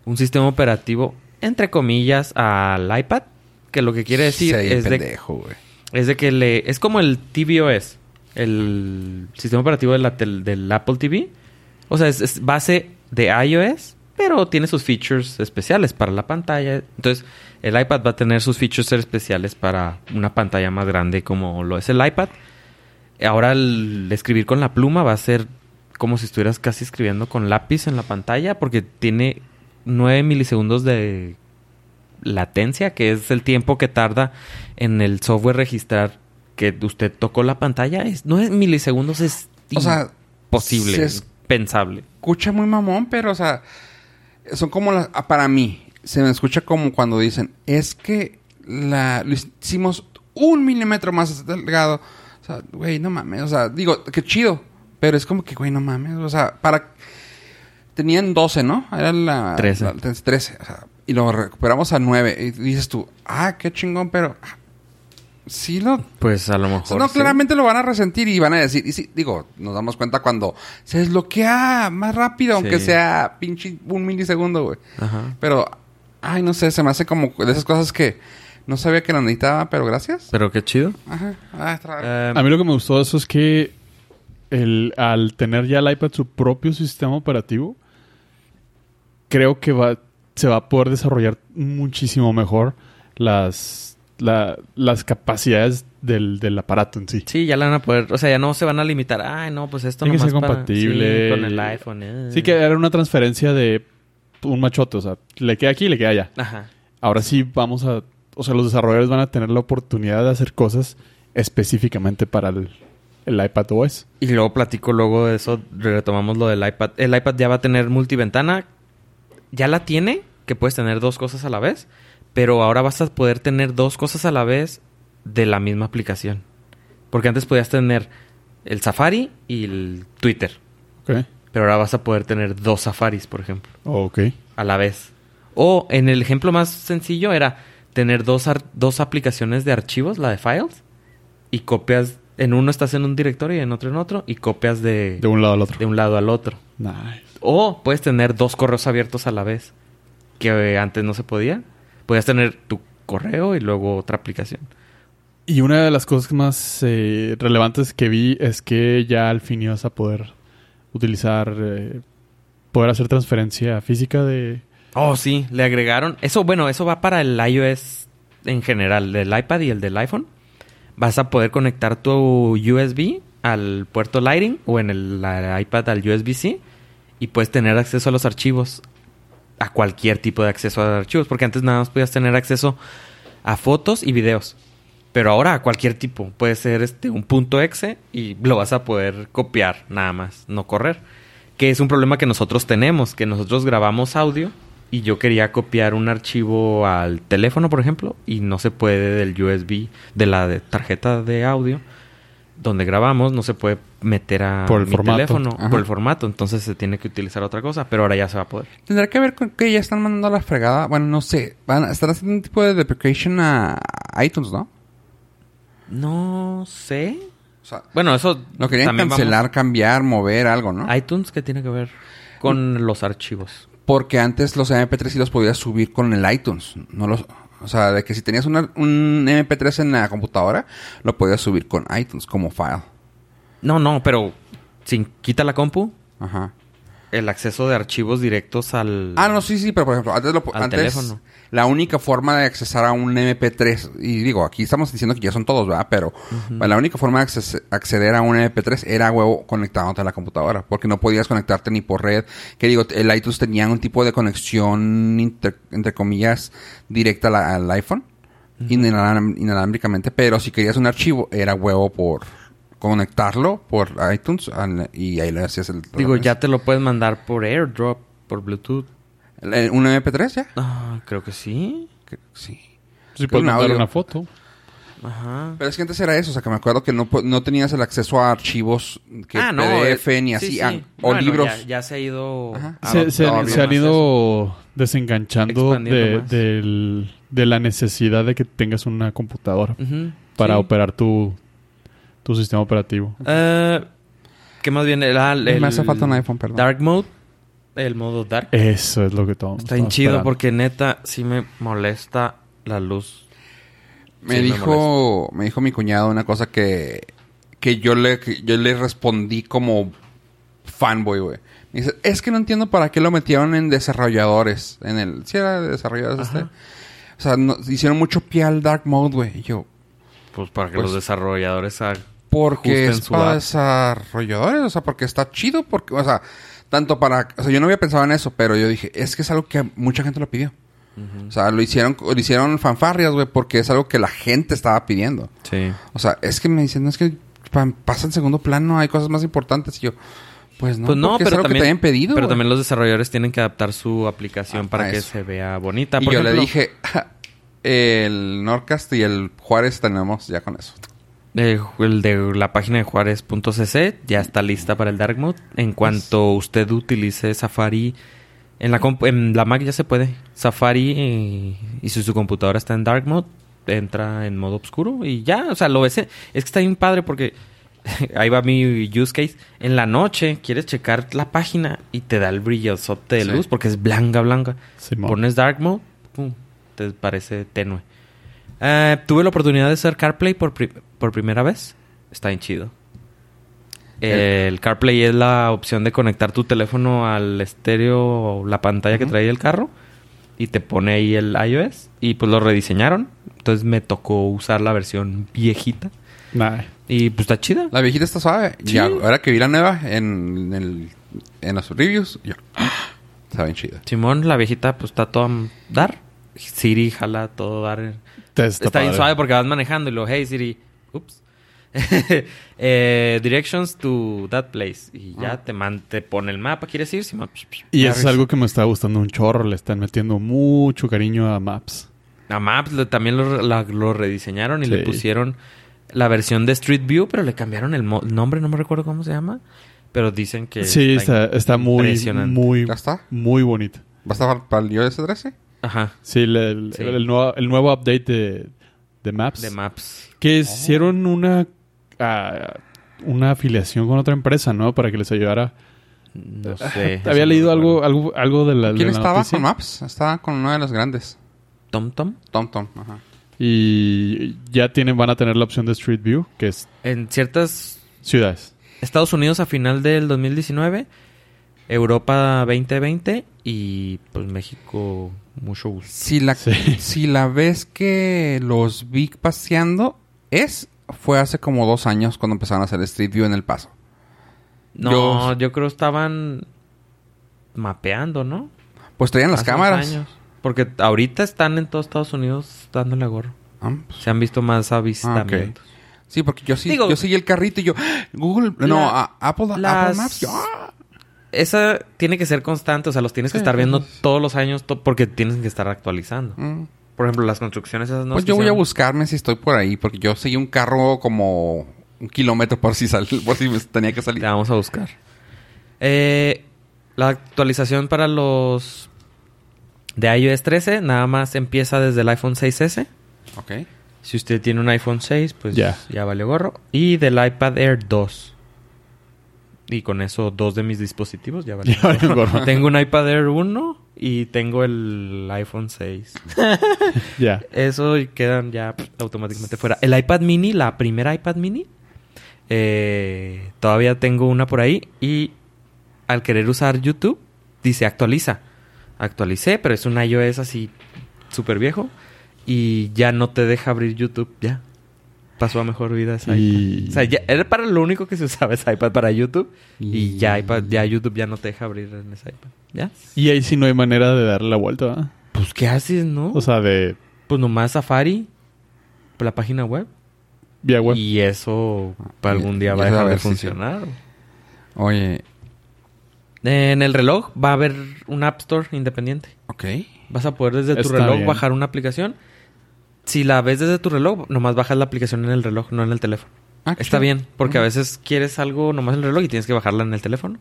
un sistema operativo, entre comillas, al iPad. Que lo que quiere decir Sí, es, de, pendejo, güey. es de que le... Es como el tvOS. El sistema operativo de la del Apple TV. O sea, es, es base de iOS, pero tiene sus features especiales para la pantalla. Entonces, el iPad va a tener sus features especiales para una pantalla más grande como lo es el iPad. Ahora el escribir con la pluma va a ser como si estuvieras casi escribiendo con lápiz en la pantalla porque tiene 9 milisegundos de latencia, que es el tiempo que tarda en el software registrar que usted tocó la pantalla. Es 9 milisegundos es O sea, es- pensable. escucha muy mamón, pero, o sea, son como las... ah, Para mí, se me escucha como cuando dicen, es que la, lo hicimos un milímetro más delgado. O sea, güey, no mames. O sea, digo, qué chido. Pero es como que, güey, no mames. O sea, para... Tenían 12, ¿no? Era la... 13. la- 13. O sea, y lo recuperamos a 9. Y dices tú, ah, qué chingón, pero... ah, Sí lo Pues a lo o sea, mejor. no, sí. claramente lo van a resentir y van a decir, y sí, digo, nos damos cuenta cuando se desbloquea más rápido, aunque sea pinche un milisegundo, güey. Ajá. Pero, ay, no sé, se me hace como de esas cosas que no sabía que lo necesitaba, pero gracias. Pero qué chido. Ajá. Ah. Eh, A mí lo que me gustó de eso es que el, al tener ya el iPad su propio sistema operativo, creo que va, se va a poder desarrollar muchísimo mejor las, la- las capacidades del, del aparato en sí. Sí, ya la van a poder... O sea, ya no se van a limitar. Ay, no, pues esto ser para- compatible. sí, con el iPhone. eh. Sí que era una transferencia de un machote, o sea, le queda aquí y le queda allá. Ajá. Ahora sí vamos a... O sea, los desarrolladores van a tener la oportunidad de hacer cosas específicamente para el, el iPad OS. Y luego platico luego de eso, retomamos lo del iPad. El iPad ya va a tener multiventana. Ya la tiene, que puedes tener dos cosas a la vez. Pero ahora vas a poder tener dos cosas a la vez de la misma aplicación. Porque antes podías tener el Safari y el Twitter. Pero ahora vas a poder tener dos Safaris, por ejemplo, Ok. a la vez. O en el ejemplo más sencillo era tener dos, dos aplicaciones de archivos, la de Files, y copias. En uno estás en un directorio y en otro en otro, y copias de, De un lado al otro. de un lado al otro. Nice. O puedes tener dos correos abiertos a la vez, que antes no se podía. Podías tener tu correo y luego otra aplicación. Y una de las cosas más eh, relevantes que vi es que ya al fin ibas a poder utilizar, eh, poder hacer transferencia física de... Oh, sí, le agregaron. Eso, bueno, eso va para el iOS en general, del iPad y el del iPhone. Vas a poder conectar tu USB al puerto Lightning o en el iPad al USB-C y puedes tener acceso a los archivos, a cualquier tipo de acceso a archivos, porque antes nada más podías tener acceso a fotos y videos. Pero ahora a cualquier tipo. Puede ser este un punto exe y lo vas a poder copiar nada más, no correr. Que es un problema que nosotros tenemos, que nosotros grabamos audio y yo quería copiar un archivo al teléfono, por ejemplo, y no se puede del USB, de la de tarjeta de audio donde grabamos, no se puede meter a Por el mi formato. teléfono Ajá. por el formato, entonces se tiene que utilizar otra cosa, pero ahora ya se va a poder. Tendrá que ver con que ya están mandando a la fregada. Bueno, no sé. Van a estar haciendo un tipo de deprecation a iTunes, ¿no? No sé. O sea, Bueno, eso lo querían vamos- cancelar, cambiar, mover, algo, ¿no? iTunes, ¿qué tiene que ver con los archivos? Porque antes los MP3 sí los podías subir con el iTunes. No los, o sea, de que si tenías una- un MP3 en la computadora, lo podías subir con iTunes como file. No, no, pero sin quita la compu, Ajá. el acceso de archivos directos al... Ah, no, sí, sí, pero por ejemplo, antes, lo, Al antes teléfono. La única forma de accesar a un MP3, y digo, aquí estamos diciendo que ya son todos, ¿verdad? Pero la única forma de acceder a un MP3 era, huevo, conectándote a la computadora, porque no podías conectarte ni por red. Que digo, el iTunes tenía un tipo de conexión, inter- entre comillas, directa la- al iPhone, inalámbricamente, pero si querías un archivo, era huevo por conectarlo por iTunes y ahí le hacías el... Digo, ya te lo puedes mandar por AirDrop, por Bluetooth. ¿El- ¿Un MP3 ya? Ah, creo que sí. Que- Sí. Sí, puedes un mandar audio. una foto. Ajá. Pero es que antes era eso, o sea, que me acuerdo que no, no tenías el acceso a archivos que ah, no. PDF eh, ni sí, así, sí. ah, o Bueno, libros. Ya, ya se ha ido... Se, se- han ido desenganchando de, del- de la necesidad de que tengas una computadora para sí. operar tu, tu sistema operativo. Eh, ¿Qué más viene? Ah, el, Me hace falta un iPhone, perdón. Dark Mode. El modo Dark. Eso es lo que todos Está bien chido porque neta sí me molesta la luz. Me Sí, dijo, me, dijo mi cuñado una cosa que, que yo le, que yo le respondí como fanboy, güey. Me dice, es que no entiendo para qué lo metieron en desarrolladores. En el, si era de desarrolladores Ajá. este. O sea, no- hicieron mucho pie al Dark Mode, güey. Y yo, Pues para que Pues- los desarrolladores hagan. porque es su para app. desarrolladores, o sea, porque está chido, porque, o sea, tanto para, o sea, yo no había pensado en eso, pero yo dije, es que es algo que mucha gente lo pidió. O sea, lo hicieron, lo hicieron fanfarrias, güey, porque es algo que la gente estaba pidiendo. Sí. O sea, es que me dicen, no es que pa- pasa en segundo plano, hay cosas más importantes. Y yo, pues no, pues no, pero es algo también, que te habían pedido. pero también los desarrolladores tienen que adaptar su aplicación Ah, para que eso. se vea bonita. Y yo le dije, el Norcast y el Juárez tenemos ya con eso. Eh, el de la página de juárez.cc ya está lista para el Dark Mode. En cuanto usted utilice Safari en la en la Mac ya se puede. Safari eh, y si su computadora está en Dark Mode entra en modo oscuro y ya, o sea, lo ves. Es que está bien padre porque ahí va mi use case. En la noche quieres checar la página y te da el brillosote de Sí. luz porque es blanca, blanca. Simón. Pones Dark Mode, pum, te parece tenue. Eh, tuve la oportunidad de hacer CarPlay por, pri- por primera vez. Está bien chido. El CarPlay es la opción de conectar tu teléfono al estéreo o la pantalla que trae el carro y te pone ahí el iOS y pues lo rediseñaron. Entonces me tocó usar la versión viejita Nah. y pues está chida. La viejita está suave. Sí. Y ahora que vi la nueva en, el, en los reviews, yo... ¡ah! Está bien chida. Simón, la viejita pues está toda dar. Siri jala todo dar. Está, Está, bien suave porque vas manejando y lo, hey Siri, ups. Eh, directions to that place. Y ya Ah. te, man, te pone el mapa, ¿quieres ir? Y eso es algo que me está gustando un chorro. Le están metiendo mucho cariño a Maps. A Maps le- también lo, la- lo rediseñaron y le pusieron la versión de Street View, pero le cambiaron el mo- nombre, no me recuerdo cómo se llama. Pero dicen que. sí, está, está muy, muy, ¿Ya está? muy bonito. ¿Va a estar para el iOS 13? Ajá, Sí, le- el, Sí. el nuevo, el nuevo update de, de Maps. Que hicieron una, ah, una afiliación con otra empresa, ¿no? Para que les ayudara. No sé. Había leído algo, algo, algo de la, de ¿Quién la estaba noticia. con Maps? Estaba con uno de los grandes. TomTom. TomTom. Ajá. Y ya tienen, van a tener la opción de Street View, que es En ciertas ciudades. Estados Unidos a final del 2019, Europa 2020 y pues México mucho gusto. Si la, Sí. si la vez que los vi paseando es, fue hace como dos años cuando empezaron a hacer Street View en El Paso. No, Yo- yo, creo estaban mapeando, ¿no? Pues traían las Hace cámaras. años. Porque ahorita están en todos Estados Unidos dándole gorro. Ah, pues, Se han visto más avistamientos. Sí, porque yo sí, Digo- yo seguí el carrito y yo, ¡Ah! Google, no, La- Apple, Apple las- Maps, yo, ¡ah! Esa tiene que ser constante, o sea, los tienes que Sí, estar viendo pues. todos los años to- porque tienes que estar actualizando. Mm. Por ejemplo, las construcciones esas no pues yo voy a buscarme si estoy por ahí, porque yo seguí un carro como un kilómetro por si sal, por si tenía que salir. Te vamos a buscar. Eh, la actualización para los de iOS 13 nada más empieza desde el iPhone 6S. Ok. Si usted tiene un iPhone 6, pues Ya. ya, vale gorro. Y del iPad Air 2. Y con eso dos de mis dispositivos ya gorro. gorro. tengo un iPad Air 1 y tengo el iPhone 6. Ya. Eso y quedan ya pff, automáticamente fuera. El iPad mini, la primera iPad mini, eh, todavía tengo una por ahí y al querer usar YouTube, dice actualiza. Actualicé, pero es un iOS así súper viejo y ya no te deja abrir YouTube, ya. Pasó a mejor vida ese Y- iPad. O sea, ya era para lo único que se usaba ese iPad para YouTube y, Y- ya iPad, ya YouTube ya no te deja abrir en ese iPad. ¿Ya? Y ahí sí no hay manera de darle la vuelta, ¿verdad? Pues, ¿qué haces, no? O sea, de Pues nomás Safari, la página web. vía web. Y eso para algún día va a dejar de sí. funcionar. Oye, En el reloj va a haber un App Store independiente. ok. Vas a poder desde tu Está reloj bien. bajar una aplicación. Si la ves desde tu reloj, nomás bajas la aplicación en el reloj, no en el teléfono. Ah, Está bien, porque a veces quieres algo nomás en el reloj y tienes que bajarla en el teléfono.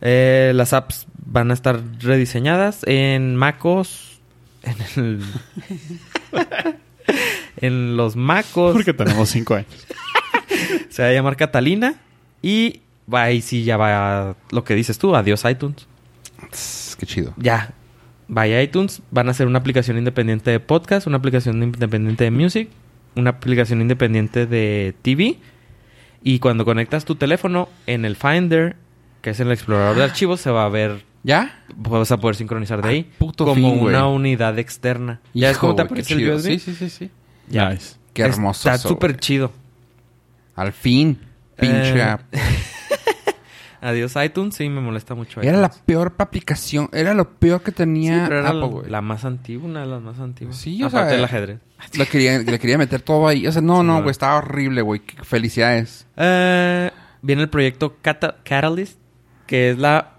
Eh, las apps van a estar rediseñadas en MacOS. En el... en los MacOS. Porque tenemos cinco años. Se va a llamar Catalina. Y va ahí sí ya va lo que dices tú. Adiós iTunes. Qué chido. Ya. Vaya iTunes. Van a hacer una aplicación independiente de podcast. Una aplicación independiente de music. Una aplicación independiente de TV. Y cuando conectas tu teléfono en el Finder, que es el explorador de archivos, se va a ver... ¿Ya? Vas a poder sincronizar de Ah, ahí. puto como fin, una unidad externa. ¿Ya Hijo, cómo te aparece el. USB? Sí, sí, sí, sí. Ya. Nice. Qué hermoso Está súper chido. Al fin. Pinche Eh, app. Adiós iTunes. Sí, me molesta mucho Era la peor aplicación. Era lo peor que Sí, tenía pero era Apple, la, güey. la más antigua, una de las más antiguas. Sí, o Aparte sea, del ajedrez. Le quería, le quería meter todo ahí. O sea, no, Sí, no, güey. Estaba horrible, güey. Qué Felicidades. Eh, viene el proyecto Cata- Catalyst, que es la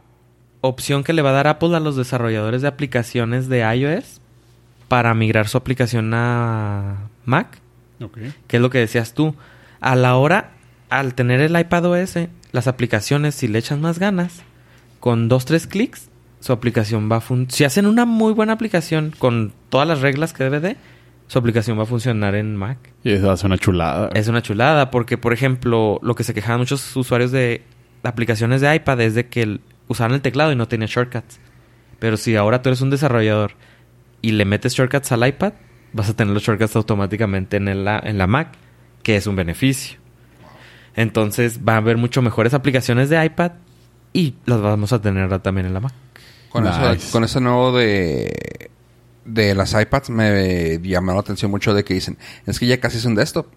opción que le va a dar Apple a los desarrolladores de aplicaciones de iOS para migrar su aplicación a Mac, Ok. que es lo que decías tú. A la hora, al tener el iPad OS, las aplicaciones, si le echan más ganas, con dos, tres clics, su aplicación va a funcionar. Si hacen una muy buena aplicación con todas las reglas que debe de, su aplicación va a funcionar en Mac. Y eso hace una chulada. Es una chulada porque, por ejemplo, lo que se quejaban muchos usuarios de aplicaciones de iPad es de que usaban el teclado y no tenía shortcuts. Pero si ahora tú eres un desarrollador y le metes shortcuts al iPad, vas a tener los shortcuts automáticamente en, el- en la Mac, que es un beneficio. Entonces va a haber mucho mejores aplicaciones de iPad y las vamos a tener también en la Mac. Con, Nice. eso, con ese nuevo de, de las iPads me llamó la atención mucho de que dicen, es que ya casi es un desktop.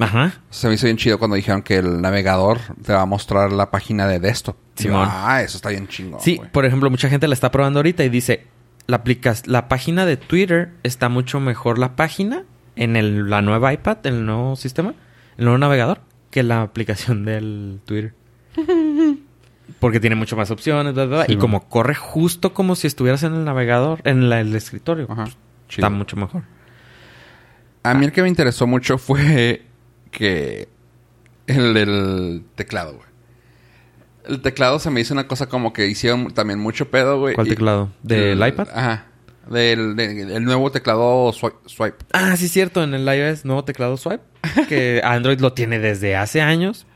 Ajá. Se me hizo bien chido cuando dijeron que el navegador te va a mostrar la página de desktop. Y yo, Simón. ah, eso está bien chingón. Sí, por ejemplo, mucha gente la está probando ahorita y dice, la, la página de Twitter está mucho mejor la página en el, la nueva iPad, en el nuevo sistema, el nuevo navegador, que la aplicación del Twitter. Porque tiene mucho más opciones, bla, bla, bla, Sí, y man. como corre justo como si estuvieras en el navegador, en la- el escritorio. Ajá. pues, está mucho mejor. A mí el que me interesó mucho fue que el, el teclado, güey. El teclado se me hizo una cosa como que hicieron también mucho pedo, güey. ¿Cuál y- teclado? ¿Del el- iPad? Ajá. Del, de- el nuevo teclado swi- swipe. Ah, sí, cierto, en el iOS nuevo teclado swipe, que Android lo tiene desde hace años.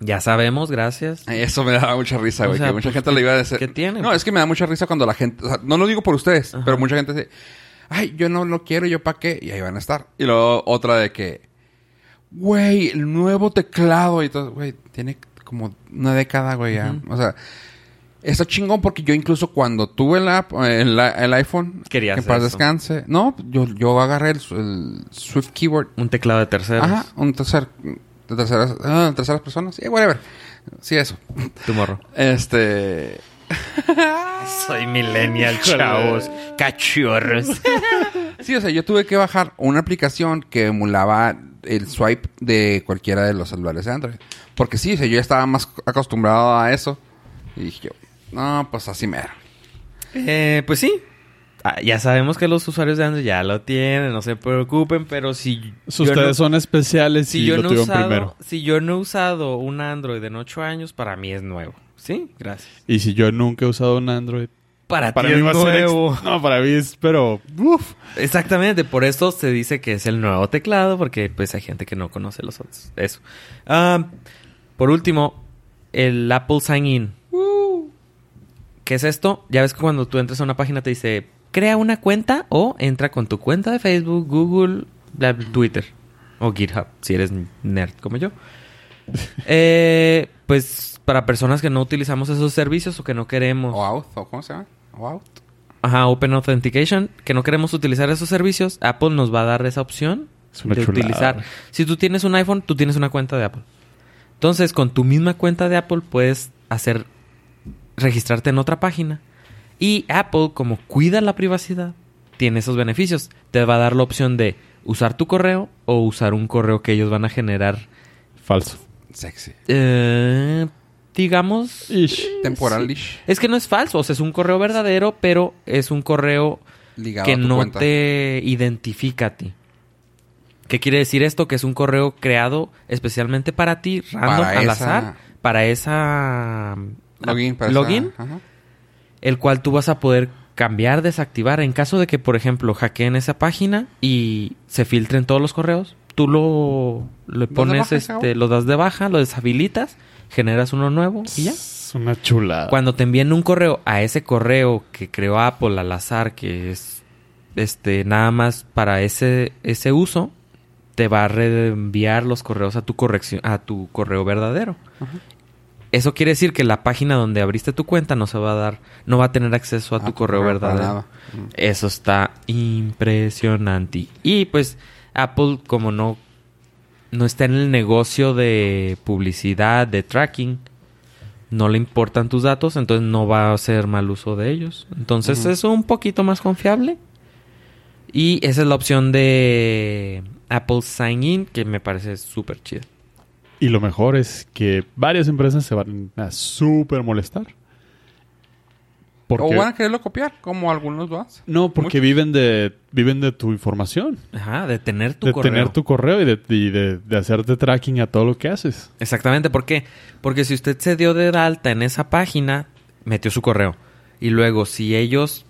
Ya sabemos, gracias. Eso me daba mucha risa, O güey. sea, que mucha pues, gente ¿qué- le iba a decir. qué tiene? No, es que me da mucha risa cuando la gente... o sea, no lo digo por ustedes, Ajá. pero mucha gente dice... Ay, yo no lo quiero, ¿yo para qué? Y ahí van a estar. Y luego otra de que... Güey, el nuevo teclado y todo... Güey, tiene como una década, güey, ya. O sea... Está chingón porque yo incluso cuando tuve el, app, eh, el, el iPhone... Querías Que paz eso. descanse. No, yo, yo agarré el, el Swift Keyboard. Un teclado de terceros. Ajá, un tercer... De terceras, ah, terceras personas. Sí, whatever. Sí, eso. Tu morro. Este... Soy millennial, chavos. Cachorros. Sí, o sea, yo tuve que bajar una aplicación que emulaba el swipe de cualquiera de los celulares de Android. Porque sí, o sea, yo ya estaba más acostumbrado a eso. Y dije yo, no, pues así mero. eh, pues sí. Ah, ya sabemos que los usuarios de Android ya lo tienen, no se preocupen, pero si Si yo ustedes no- son especiales si y yo lo no he tuvieron usado, primero. si yo no he usado un Android en 8 años, para mí es nuevo. ¿Sí? Gracias. Y si yo nunca he usado un Android, Para, para ti mí es va a ser... ex- nuevo. No, para mí es... Pero... Uf. Exactamente, por eso se dice que es el nuevo teclado, porque pues hay gente que no conoce los otros. Eso. Ah, por último, el Apple Sign In. ¿Qué es esto? Ya ves que cuando tú entras a una página te dice, crea una cuenta o entra con tu cuenta de Facebook, Google, bla, Twitter o GitHub, si eres nerd como yo. Eh, pues para personas que no utilizamos esos servicios o que no queremos... O out, o ¿cómo se llama? O out. Ajá, Open Authentication, que no queremos utilizar esos servicios, Apple nos va a dar esa opción Es de chulada. utilizar. Si tú tienes un iPhone, tú tienes una cuenta de Apple. Entonces, con tu misma cuenta de Apple puedes hacer registrarte en otra página. Y Apple, como cuida la privacidad, tiene esos beneficios. Te va a dar la opción de usar tu correo o usar un correo que ellos van a generar, Falso. Sexy. eh, digamos, Ish. Temporalish. es que no es falso, o sea, es un correo verdadero, pero es un correo Ligado que no cuenta. te identifica a ti. ¿Qué quiere decir esto? Que es un correo creado especialmente para ti, random, Para al esa- azar, para esa Login. para login, ajá. el cual tú vas a poder cambiar, desactivar. En caso de que, por ejemplo, hackeen esa página y se filtren todos los correos, tú lo le pones, este, lo das de baja, lo deshabilitas, generas uno nuevo y ya. Es una chulada. Cuando te envíen un correo a ese correo que creó Apple al azar, que es este nada más para ese, ese uso, te va a reenviar los correos a tu corrección, a tu correo verdadero. Eso quiere decir que la página donde abriste tu cuenta no se va a dar, no va a tener acceso a Ah, tu correo para verdadero. Mm. Eso está impresionante. Y pues Apple como no no está en el negocio de publicidad, de tracking, no le importan tus datos, entonces no va a hacer mal uso de ellos. Entonces es un poquito más confiable. Y esa es la opción de Apple Sign In que me parece súper chida. Y lo mejor es que varias empresas se van a súper molestar. Porque, O van a quererlo copiar, como algunos lo hacen. no, porque Muchos. viven de viven de tu información. Ajá, de tener tu de correo. tener tu correo y de, y de, de hacerte tracking a todo lo que haces. Exactamente, ¿por qué? Porque si usted se dio de alta en esa página, metió su correo. Y luego, si ellos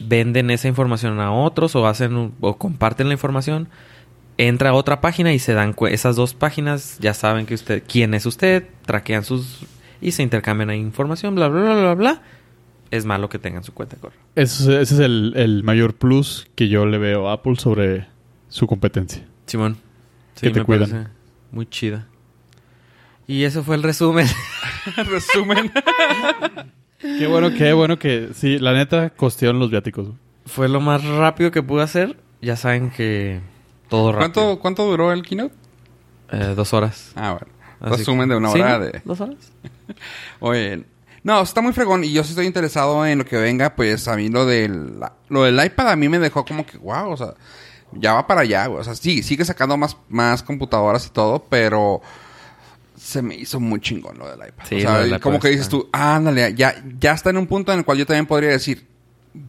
venden esa información a otros o hacen un- o comparten la información, entra a otra página y se dan esas dos páginas ya saben que usted quién es usted, traquean sus y se intercambian ahí información, bla bla bla bla bla. Es malo que tengan su cuenta de correo. Ese, es- ese es el, el mayor plus que yo le veo a Apple sobre su competencia. Simón. Que te me cuidan. parece muy chida. Y eso fue el resumen. Resumen. Qué bueno, qué bueno que... Sí, la neta, costearon los viáticos. fue lo más rápido que pude hacer. Ya saben que todo rápido. ¿Cuánto, ¿Cuánto duró el keynote? Eh, dos horas. Ah, bueno. Así Resumen que- de una ¿Sí, hora de... ¿Dos horas? Oye, no, está muy fregón y yo sí estoy interesado en lo que venga, pues a mí lo del, lo del iPad a mí me dejó como que, wow, o sea, ya va para allá, güey. o sea, sí, sigue sacando más, más computadoras y todo, pero se me hizo muy chingón lo del iPad. Sí, o sea, lo del y iPad como que dices tú, ándale, ya, ya está en un punto en el cual yo también podría decir,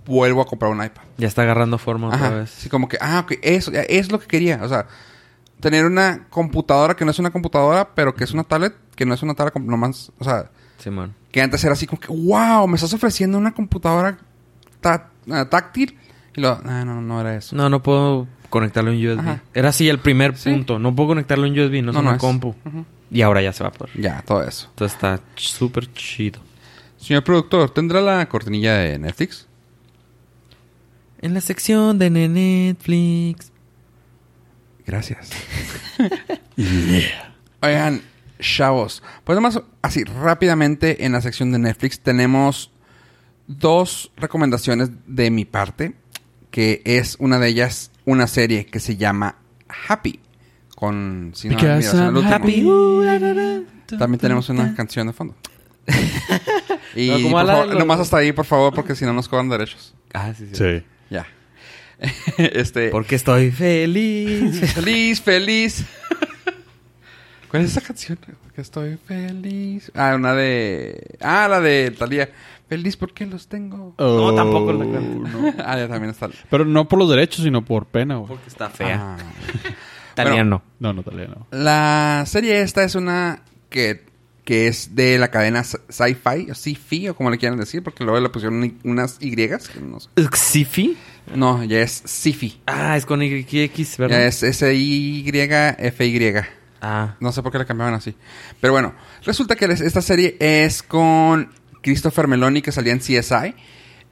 vuelvo a comprar un iPad. Ya está agarrando forma otra Ajá, vez. sí, como que, ah, ok, eso, ya es lo que quería, o sea, tener una computadora que no es una computadora, pero que es una tablet, que no es una tablet nomás, o sea, que antes era así como que, wow, me estás ofreciendo una computadora ah, táctil. Y lo, no, no, no era eso. No, no puedo conectarlo en USB. Ajá. Era así el primer Sí. punto. No puedo conectarlo en USB, no, es una compu. Y ahora ya se va a poder. Ya, todo eso. Entonces está súper chido. Señor productor, ¿tendrá la cortinilla de Netflix? En la sección de Netflix. Gracias. Oigan, chavos. Pues nomás así rápidamente en la sección de Netflix tenemos dos recomendaciones de mi parte. Que es una de ellas, una serie que se llama Happy. Con si no, mira, happy. También tenemos una canción de fondo. y No, por favor, los- nomás hasta ahí, por favor, porque si no nos cobran derechos. Ah, sí, sí. Sí. Ya. este. Porque estoy feliz. Feliz, feliz. ¿Cuál es esa canción? Porque estoy feliz. Ah, una de. Ah, la de Talía. Feliz porque los tengo. No, tampoco la canto. no. ah, ya también está. Pero no por los derechos, sino por pena, güey. Porque está fea. Ah. Italiano. No, no, todavía no. La serie esta es una que, que es de la cadena Sci- Sci-Fi, o Sci-Fi, o como le quieran decir, porque luego le pusieron unas Y, no sé. ¿Xifi? No, ya es Sci-Fi. Ah, es con YX, ¿verdad? Ya es S-I-Y-F-Y. Ah. No sé por qué le cambiaban así. Pero bueno, resulta que esta serie es con Christopher Meloni, que salía en CSI.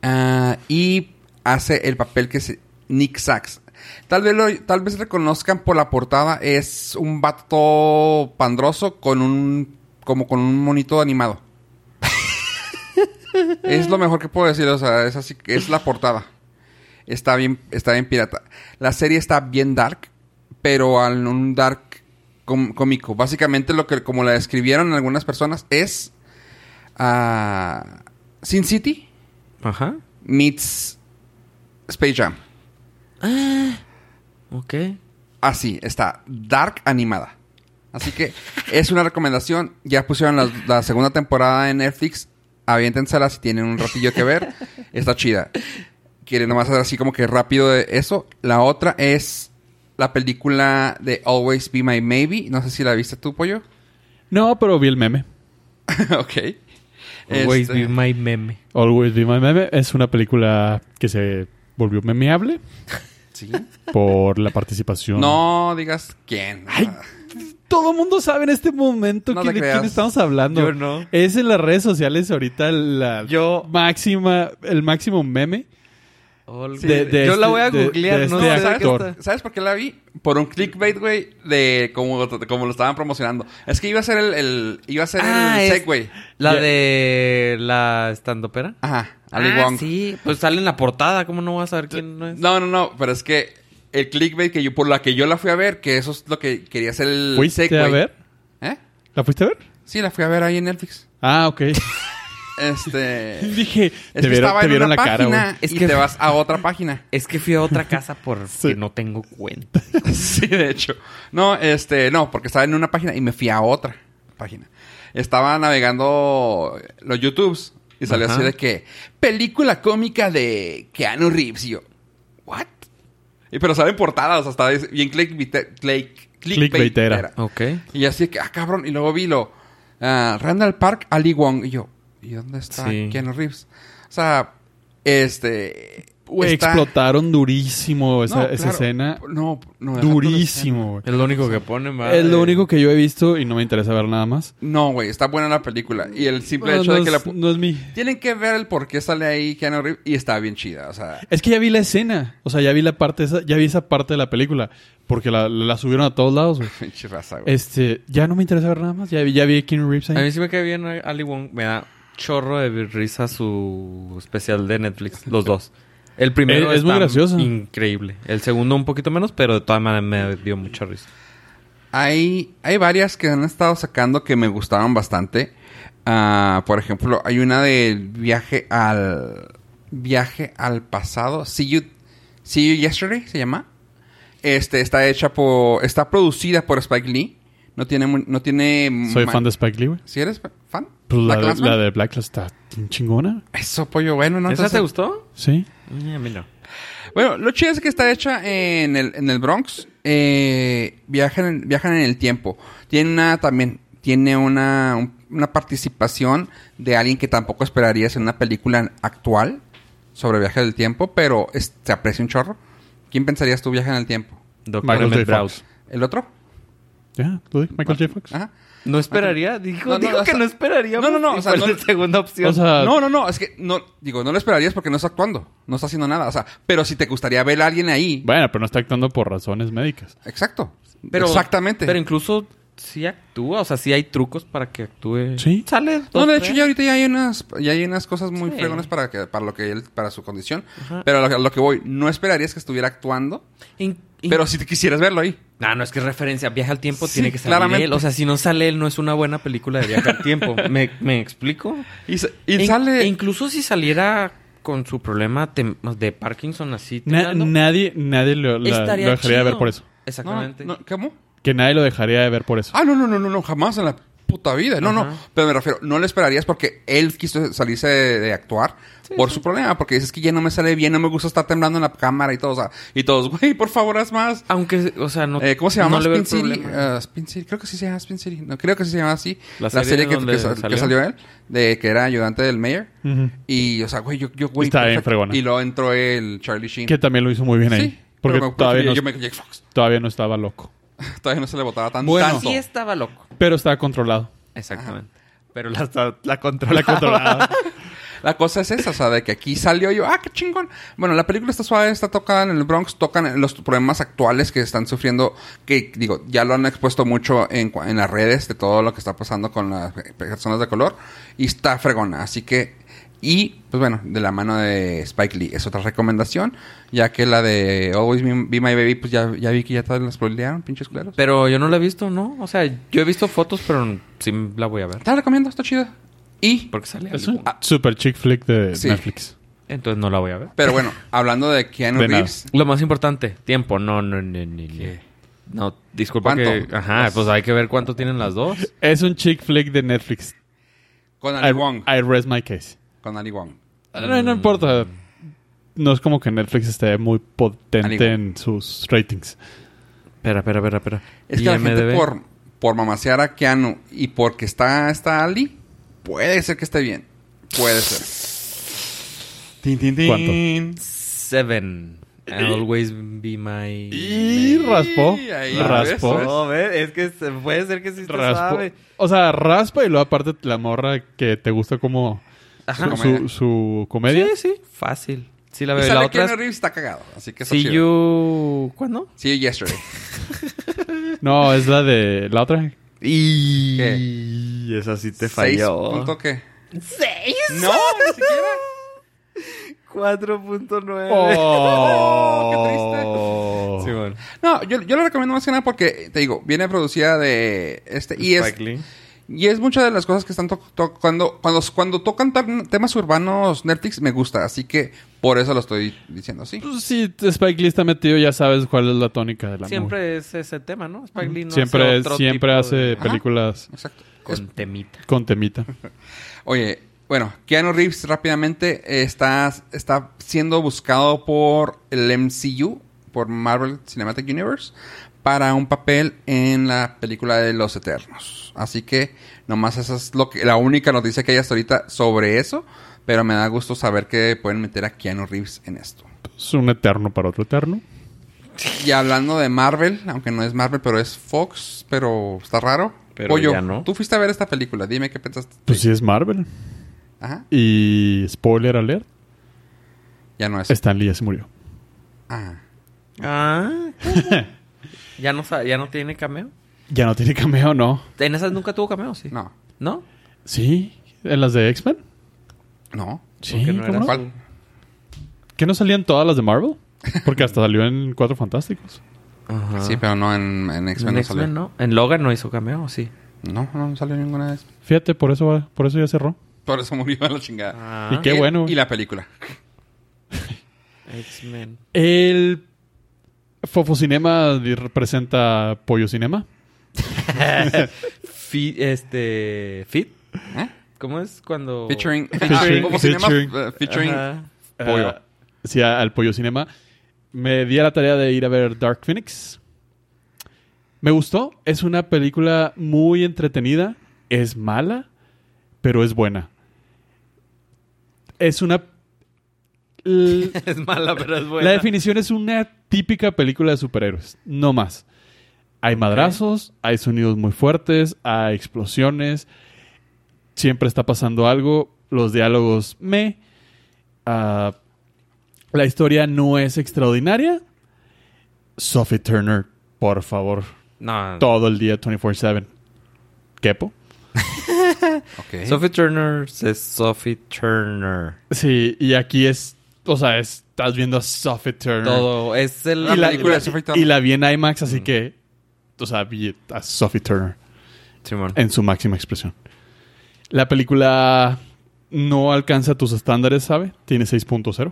ah, y hace el papel que es Nick Sachs. Tal vez, lo, tal vez reconozcan por la portada. Es un vato pandroso con un... Como con un monito animado. es lo mejor que puedo decir. O sea, es así. Es la portada. Está bien, está bien pirata. La serie está bien dark, pero en un dark com- cómico. Básicamente lo que como la describieron algunas personas es ah, Sin City Ajá. meets Space Jam. Ok. Así, está dark animada. Así que es una recomendación. Ya pusieron la, la segunda temporada en Netflix. Aviéntensela si tienen un ratillo que ver. Está chida. Quieren nomás hacer así como que rápido de eso. La otra es la película de Always Be My Maybe. No sé si la viste tú, pollo. No, pero vi el meme. ok. Always Este, be my meme. Always Be My Meme es una película que se volvió memeable ¿sí? por la participación. No digas quién. Ay, Todo el mundo sabe en este momento No quién- de quién estamos hablando. Yo no. Es en las redes sociales ahorita la Yo- máxima, el máximo meme. All- De- de Yo la este- voy a googlear, de no este qué actor. ¿Sabes por qué la vi? Por un clickbait, güey, de como, como lo estaban promocionando. Es que iba a ser el, el- iba a ser Ah, el segue. La de la estandopera. Ajá, Ali ah, Wong. sí. Pues sale en la portada. ¿Cómo no vas a saber quién no es? No, no, no, pero es que el clickbait que yo, por la que yo la fui a ver, que eso es lo que quería hacer el ¿Fuiste a ver? ¿Eh? ¿La fuiste a ver? Sí, la fui a ver ahí en Netflix. Ah, ok. Este... Dije, Es te que vieron, estaba te en vieron una la cara, página güey. Es y que- te vas a otra página. Es que fui a otra casa porque Sí. no tengo cuenta. sí, de hecho. No, este, no, porque estaba en una página y me fui a otra página. Estaba navegando los YouTubes y salió Ajá. así de que película cómica de Keanu Reeves y yo, ¿what? Y pero salen portadas, hasta bien clickbaite- click- Clickbaitera. Ok. Y así que, ah, cabrón, y luego vi lo ah, Randall Park, Ali Wong y yo, ¿y dónde está Sí. Keanu Reeves? O sea, este Güey, está- explotaron durísimo esa, No, esa claro. escena. No, no. Durísimo, güey. Es lo único que ponen, Es lo único que yo he visto y no me interesa ver nada más. No, güey, está buena la película. Y el simple No, hecho no de que la... no es mi... Tienen que ver el por qué sale ahí Keanu Reeves y está bien chida, o sea... Es que ya vi la escena. O sea, ya vi la parte esa, ya vi esa parte de la película. Porque la, la subieron a todos lados, güey. Pinche raza, güey. Este, ya no me interesa ver nada más. Ya vi, ya vi a Keanu Reeves ahí. A mí sí me cae bien Ali Wong. Me da chorro de risa su especial de Netflix. Los dos. El primero Es- es muy gracioso. Increíble. El segundo un poquito menos, pero de todas maneras me dio mucha risa. Hay, hay varias que han estado sacando que me gustaron bastante. Ah, por ejemplo, hay una del viaje al... Viaje al pasado. See You, See You Yesterday, se llama. Este, está hecha por... Está producida por Spike Lee. No tiene... No tiene Soy fan de Spike Lee, güey. ¿Sí eres fan? Pues la, ¿Black de, la de Black está chingona. Eso, pollo, bueno, ¿no? ¿Esa Entonces- te gustó? Sí. No. Bueno, lo chido es que está hecha en el, en el Bronx. Eh, viajan, viajan en el tiempo. Tiene una también, tiene una, un- una participación de alguien que tampoco esperarías en una película actual sobre viaje del tiempo, pero es- se aprecia un chorro. ¿Quién pensarías tú viaje en el tiempo? Doctor Michael Emmett J. Browse. Fox. ¿El otro? Ya. Michael J. Fox. Ajá. No esperaría. Dijo, No, no, dijo o que sea- no esperaría. No, no, no, o sea, fue no- la segunda opción. O sea, No, no, no, es que no, digo, no lo esperarías porque no está actuando, no está haciendo nada, o sea, pero si te gustaría ver a alguien ahí, bueno, pero no está actuando por razones médicas. exacto, Pero- exactamente. Pero incluso sí actúa. O sea, sí hay trucos para que actúe. Sí. Sale. No, dos, de tres. hecho ya ahorita ya hay unas, ya hay unas cosas muy Sí. fregonas para que, para lo que él, para su condición. Ajá. Pero a lo, que- a lo que voy, no esperarías que estuviera actuando, In- in- pero si te quisieras verlo ahí. No, no es que es referencia. Viaje al tiempo Sí, tiene que salir claramente. él. O sea, si no sale él, no es una buena película de viaje al tiempo. ¿Me, me explico? Y, sa- y E- sale. e incluso si saliera con su problema de Parkinson así. Na- nadie nadie lo, la- estaría lo dejaría de ver por eso. no, Exactamente. no, ¿Cómo? Que nadie lo dejaría de ver por eso. Ah, no, no, no, no, no, jamás en la puta vida. No, no. Pero me refiero, no lo esperarías porque él quiso salirse de, de actuar por su problema. Porque dices que ya no me sale bien, no me gusta estar temblando en la cámara y todo. O sea, y todos, güey, por favor, haz más. Aunque, o sea, no. Eh, ¿Cómo se llama? no le veo Spin City. problema. Spin City. Creo que sí se llama Spin City. No, creo que sí se llama así. ¿La La, serie que, que sa- que salió? salió? él. De que era ayudante del mayor. Y, o sea, güey, yo, yo, güey. Está bien fregona. Y luego entró el Charlie Sheen. Que también lo hizo muy bien ahí. Sí. porque todavía, no, yo Michael J. Fox. todavía no estaba loco. Todavía no se le botaba tan, Bueno. tanto. Sí estaba loco. Pero estaba controlado. Exactamente. Pero la, la controlaba. La controlaba. La cosa es esa, o sea, de que aquí salió yo, ah, qué chingón. Bueno, la película está suave, está tocada en el Bronx, tocan los problemas actuales que están sufriendo, que digo, ya lo han expuesto mucho en, en las redes de todo lo que está pasando con las personas de color, y está fregona, así que, y pues bueno, de la mano de Spike Lee, es otra recomendación, ya que la de Always Be, My Baby, pues ya, ya vi que ya todas las spoilearon, pinches culeros. Pero yo no la he visto, ¿no? O sea, yo he visto fotos, pero sí la voy a ver. Te la recomiendo, está chida. Y, Porque sale Es algo. un super chick flick de Sí. Netflix. Entonces no la voy a ver. pero bueno, hablando de Keanu De. Reeves, Lo más importante, tiempo. No, no, no, no. no. No, disculpa ¿Cuánto? que... Ajá, pues hay que ver cuánto tienen las dos. Es un chick flick de Netflix. con Ali I, Wong, I rest my case. Con Ali Wong. No, no importa. No es como que Netflix esté muy potente en sus ratings. Espera, espera, espera, espera. Es que la gente por, por mamasear a Keanu y porque está, está Ali, puede ser que esté bien. Puede ser. Tin, tin, tin. ¿Cuánto? Seven. I'll always be my... Y raspó. ahí raspó. ves, No, ve, es que se- puede ser que sí te sabe. O sea, raspa y luego aparte la morra que te gusta como Ajá. su, Comedia. su, su comedia. Sí, sí. Fácil. Sí, la Y veo. sale La otra es... Reeves está cagado. Así que See you... ¿Cuándo? See you yesterday. No, es la de la otra. Y... Esa sí te ¿Seis punto qué? ¿Seis? No, ni siquiera. 4.9. Oh, Sí, bueno. No, yo, yo lo recomiendo más que nada porque, te digo, viene producida de este... Y es, Lee. Y es muchas de las cosas que están to- tocando... Cuando, cuando tocan temas urbanos Netflix, me gusta. Así que por eso lo estoy diciendo así. Pues si Spike Lee está metido, ya sabes cuál es la tónica de la Siempre es ese tema, ¿no? Spike Lee no siempre hace es- otro siempre tipo hace de- Ajá. películas. Es- Con temita. con temita. Oye, bueno, Keanu Reeves rápidamente está, está siendo buscado por el MCU, por Marvel Cinematic Universe, para un papel en la película de Los Eternos. Así que nomás esa es lo que, la única noticia que hay hasta ahorita sobre eso, pero me da gusto saber que pueden meter a Keanu Reeves en esto. Es un eterno para otro eterno. Y hablando de Marvel, aunque no es Marvel, pero es Fox, pero está raro. Pero Pollo, ya no. tú fuiste a ver esta película. Dime qué pensaste. Pues sí es Marvel. Ajá. Y spoiler alert, Ya no es. Stan Lee ya se murió. Ah. Ah. ¿Ya no, ¿Ya no tiene cameo? Ya no tiene cameo, ¿no? En esas nunca tuvo cameo, sí. No. ¿No? Sí, en las de X-Men. No. Sí, no ¿cómo era no? ¿Cuál? ¿Que no salían todas las de Marvel? Porque hasta salió en Cuatro Fantásticos. Ajá. Sí, pero no en, en X-Men En no X-Men salió. no. En Logan no hizo cameo, sí. No, no, salió ninguna de esas. Fíjate, por eso, va- por eso ya cerró. Por eso murió a la chingada. Ah, ¿Y qué? Y- bueno. Y la película. X-Men. El Fofo Cinema di- representa Pollo Cinema. Fi- este... ¿Fit? ¿Eh? ¿Cómo es cuando...? Featuring. Featuring- featuring- eh, featuring. Pollo. Ah, sí, al Pollo Cinema. Me di a la tarea de ir a ver Dark Phoenix. Me gustó. Es una película muy entretenida. Es mala, pero es buena. Es una... es mala, pero es buena. La definición es una típica película de superhéroes, no más. Hay madrazos, hay sonidos muy fuertes, hay explosiones, siempre está pasando algo, los diálogos me. Ah, la historia no es extraordinaria. Sophie Turner, por favor, No. todo el día 24/7. ¿Quepo? Ok. Sophie Turner es Sophie Turner. Sí, y aquí es, o sea, estás viendo a Sophie Turner. Todo. Es el... La y, la, película de y- Sophie Turner. y la vi en IMAX, así que, o sea, vi a Sophie Turner Simón. en su máxima expresión. La película no alcanza tus estándares, ¿sabe? Tiene 6.0.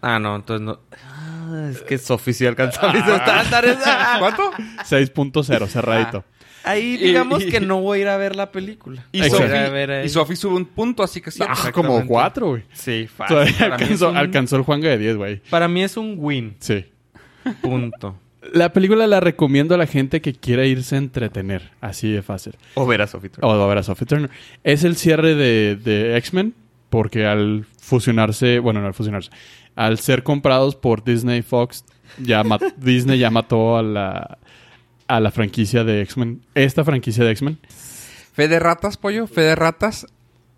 Ah, no, entonces no. Ah, es que Sophie sí alcanza mis estándares. Ah. ¿Cuánto? 6.0 cerradito. Ahí digamos y- que no voy a ir a ver la película. Y a y. Sophie sube un punto, así que sí. Ah, como 4, güey. Sí, fácil. Alcanzó, un, alcanzó el Juanga de 10, güey. para mí es un win. Sí. Punto. La película la recomiendo a la gente que quiera irse a entretener. Así de fácil. O ver a Sophie Turner. O a ver a Sophie Turner. Es el cierre de, de X-Men. Porque al fusionarse, bueno, no al fusionarse, al ser comprados por Disney Fox, ya Disney ya mató a la, a la franquicia de X-Men. Esta franquicia de X-Men. Fe de ratas, pollo. Fe de ratas.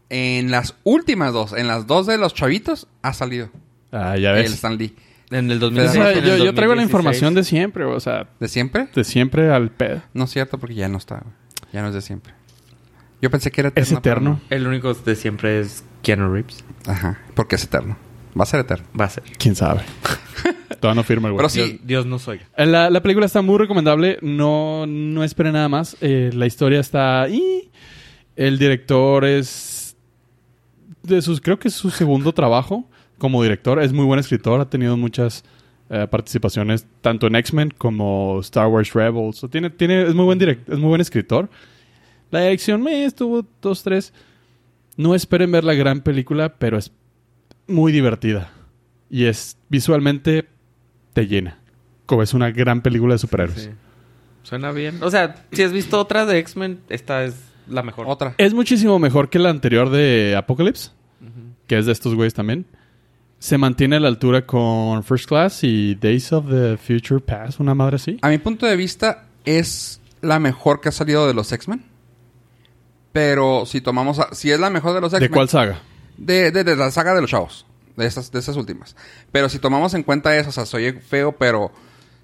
En las últimas dos, en las dos de los chavitos, ha salido Ah, ya el ves. Stan Lee. En el O 2016. sea, en el yo, yo traigo la 2016. información de siempre, o sea, ¿De siempre? de siempre al pedo. No es cierto, porque ya no está. Ya no es de siempre. Yo pensé que era Es eterno. pero eterno. El único de siempre es Keanu Reeves. no. Ajá. Porque es eterno. Va a ser eterno. Va a ser. ¿Quién sabe? Todavía no firma el güey. Pero sí. Dios, Dios nos oiga. Eh, La, la película está muy recomendable. No, no espere nada más. Eh, la historia está... Y el director es... De sus, creo que es su segundo trabajo como director. Es muy buen escritor. Ha tenido muchas eh, participaciones tanto en X-Men como Star Wars Rebels. O tiene, tiene, es, muy buen direct, es muy buen escritor. La dirección me estuvo dos, tres. No esperen ver la gran película, pero es muy divertida. Y es visualmente te llena. Como es una gran película de superhéroes. Sí. Suena bien. O sea, si has visto otra de X-Men, esta es la mejor. Otra. Es muchísimo mejor que la anterior de Apocalypse, que es de estos güeyes también. Se mantiene a la altura con First Class y Days of the Future Past, una madre así. A mi punto de vista, es la mejor que ha salido de los X-Men. Pero si tomamos... a- si es la mejor de los X-Men... ¿De cuál saga? De, de- de la saga de los chavos. De esas, de esas últimas. Pero si tomamos en cuenta eso, o sea, soy feo, pero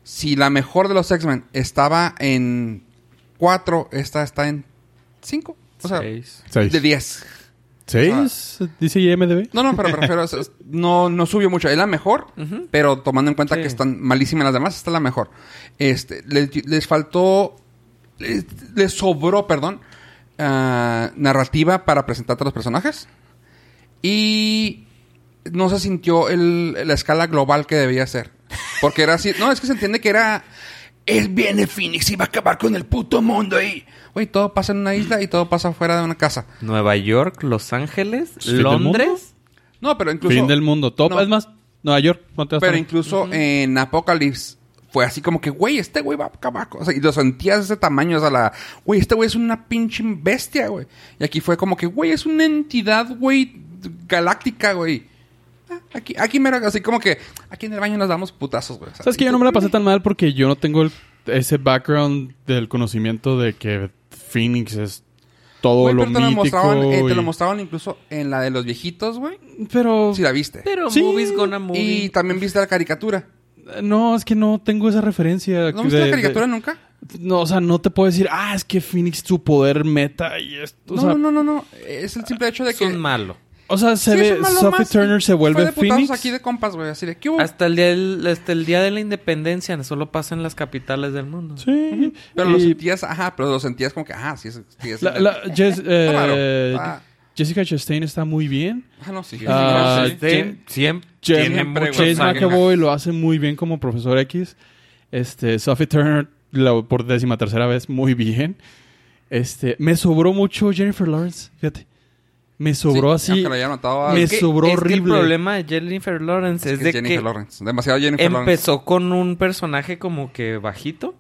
si la mejor de los X-Men estaba en 4, esta está en 5. O sea, Seis. Seis. de 10. ¿Seis? ¿Dice IMDB? No, no, pero me refiero a eso, es- no, no subió mucho. Es la mejor, pero tomando en cuenta Sí. que están malísimas las demás, esta es la mejor. Este, les, les faltó, les, les sobró, perdón, ah, narrativa para presentarte a los personajes. Y no se sintió el, la escala global que debía ser. Porque era así, no, es que se entiende que era, es viene Phoenix y va a acabar con el puto mundo y, güey, todo pasa en una isla y todo pasa fuera de una casa. Nueva York, Los Ángeles, ¿Fin del Londres. No, pero incluso... Fin del mundo. Top, No. Es más, Nueva York. ¿no te vas a Pero incluso en Apocalypse fue así como que, güey, este güey va a acabar. con-". O sea, y lo sentías de ese tamaño, o sea, la, güey, este güey es una pinche bestia, güey. Y aquí fue como que, güey, es una entidad, güey, galáctica, güey. Aquí, aquí mero, así como que aquí en el baño nos damos putazos, güey. O sea, ¿Sabes que yo no me la pasé tan mal porque yo no tengo el- ese background del conocimiento de que Phoenix es todo Güey, lo pero te lo, mítico. mostraban, eh, te lo mostraban incluso en la de los viejitos, güey. Pero Si la viste. Pero Sí. movies gonna movie. Y también viste la caricatura. no, es que no tengo esa referencia. ¿No viste de- la caricatura de- nunca? No, o sea, no te puedo decir, ah, es que Phoenix su poder meta y esto. O No, sea, no, no, no, no. Es el simple hecho de que... un malo. O sea, se Sí, ve, Sophie Turner se vuelve de Phoenix. aquí de compas, güey. Así de, ¿qué hubo? Hasta el día del, hasta el día de la independencia solo pasa en las capitales del mundo. Sí. Pero lo Y sentías, ajá, pero lo sentías como que, ajá, sí, es... Sí, es la- la- Jess- eh, Ah, Jessica Chastain está muy bien. ah, no, sí. Ah, sí. Jen- siempre James, tiene Siempre. Chase. McAvoy lo hace muy bien como profesor X. Este, Sophie Turner la- por décima tercera vez muy bien. Este, me sobró mucho Jennifer Lawrence, fíjate. Me sobró Sí, así. aunque lo haya notado a- Me Es que- sobró es que horrible. el problema de Jennifer Lawrence es, es, que de Jennifer que Lawrence. Demasiado Jennifer Lawrence. empezó con un personaje como que bajito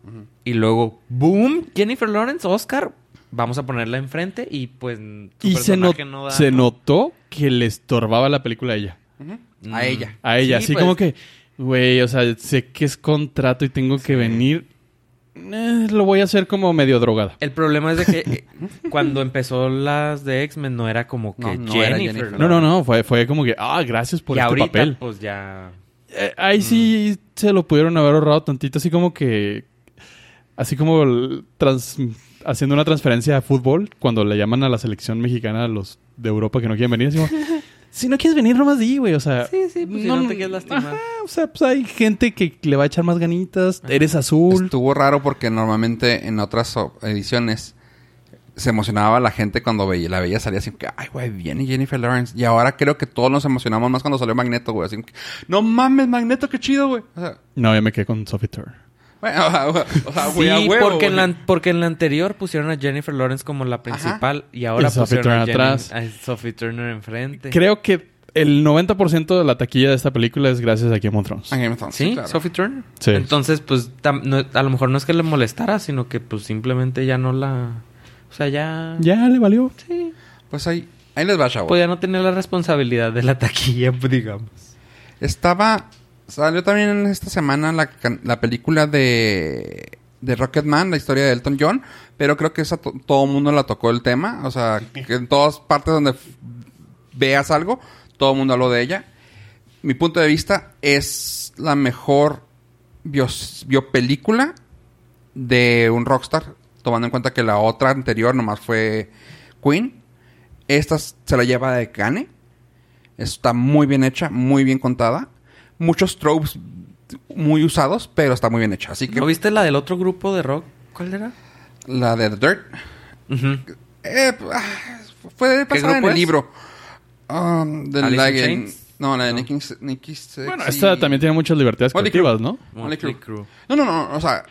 y luego boom Jennifer Lawrence Oscar vamos a ponerla enfrente y pues su y se, not- personaje no da se ¿no? notó que le estorbaba la película a ella. Ujú. Mm. A ella. A ella, Sí, así pues. como que, güey, o sea, sé que es contrato y tengo que venir. Eh, lo voy a hacer como medio drogada. el problema es de que eh, cuando empezó las de X-Men no era como que No, no Jennifer. No, no, no, fue, fue como que, ah, gracias por y este ahorita papel. pues ya Eh, ahí sí se lo pudieron haber ahorrado tantito, así como que. Así como el trans- haciendo una transferencia a fútbol, cuando le llaman a la selección mexicana a los de Europa que no quieren venir, así como, si no quieres venir, nomás di, güey. O sea, sí sí pues si no te quieres lastimar Ajá, o sea, pues hay gente que le va a echar más ganitas. Eres azul. Estuvo raro porque normalmente en otras ediciones se emocionaba la gente cuando veía, la veía salir así que, ay, güey, viene Jennifer Lawrence. Y ahora creo que todos nos emocionamos más cuando salió Magneto, güey. Así que, no mames, Magneto, qué chido, güey. O sea, No, yo me quedé con Sophie Turner. Bueno, o sea, o sea, a sí, huevo, porque, en la, porque en la anterior pusieron a Jennifer Lawrence como la principal y ahora Y Sophie pusieron a, Turner Jenny- atrás. a Sophie Turner enfrente. Creo que el 90% de la taquilla de esta película es gracias a Game of Thrones. A Game of Thrones, ¿Sí? claro. Sophie Turner. Sí. Entonces, pues, tam- no- a lo mejor no es que le molestara, sino que, pues, simplemente ya no la... O sea, ya... Ya le valió. Sí. Pues ahí, ahí les va, chavos. Pues ya no tenía la responsabilidad de la taquilla, digamos. Estaba. Salió también en esta semana la, la película de. De Rocketman, la historia de Elton John. Pero creo que esa to- todo el mundo la tocó el tema. O sea, que en todas partes donde veas algo, todo el mundo habló de ella. Mi punto de vista es la mejor bios- biopelícula de un rockstar. Tomando en cuenta que la otra anterior nomás fue Queen. Esta se la lleva de Cane. Está muy bien hecha, muy bien contada. Muchos tropes muy usados, pero está muy bien hecha. Así que ¿No viste la del otro grupo de rock? ¿Cuál era? la de The Dirt Ujú. eh, ah, fue pasada en grupo el es? libro. Um, de ¿Alice la no, la de No. Nicky, Nicky Sexy- Bueno, esta también tiene muchas libertades Motley creativas, ¿no? No, no, no, o sea,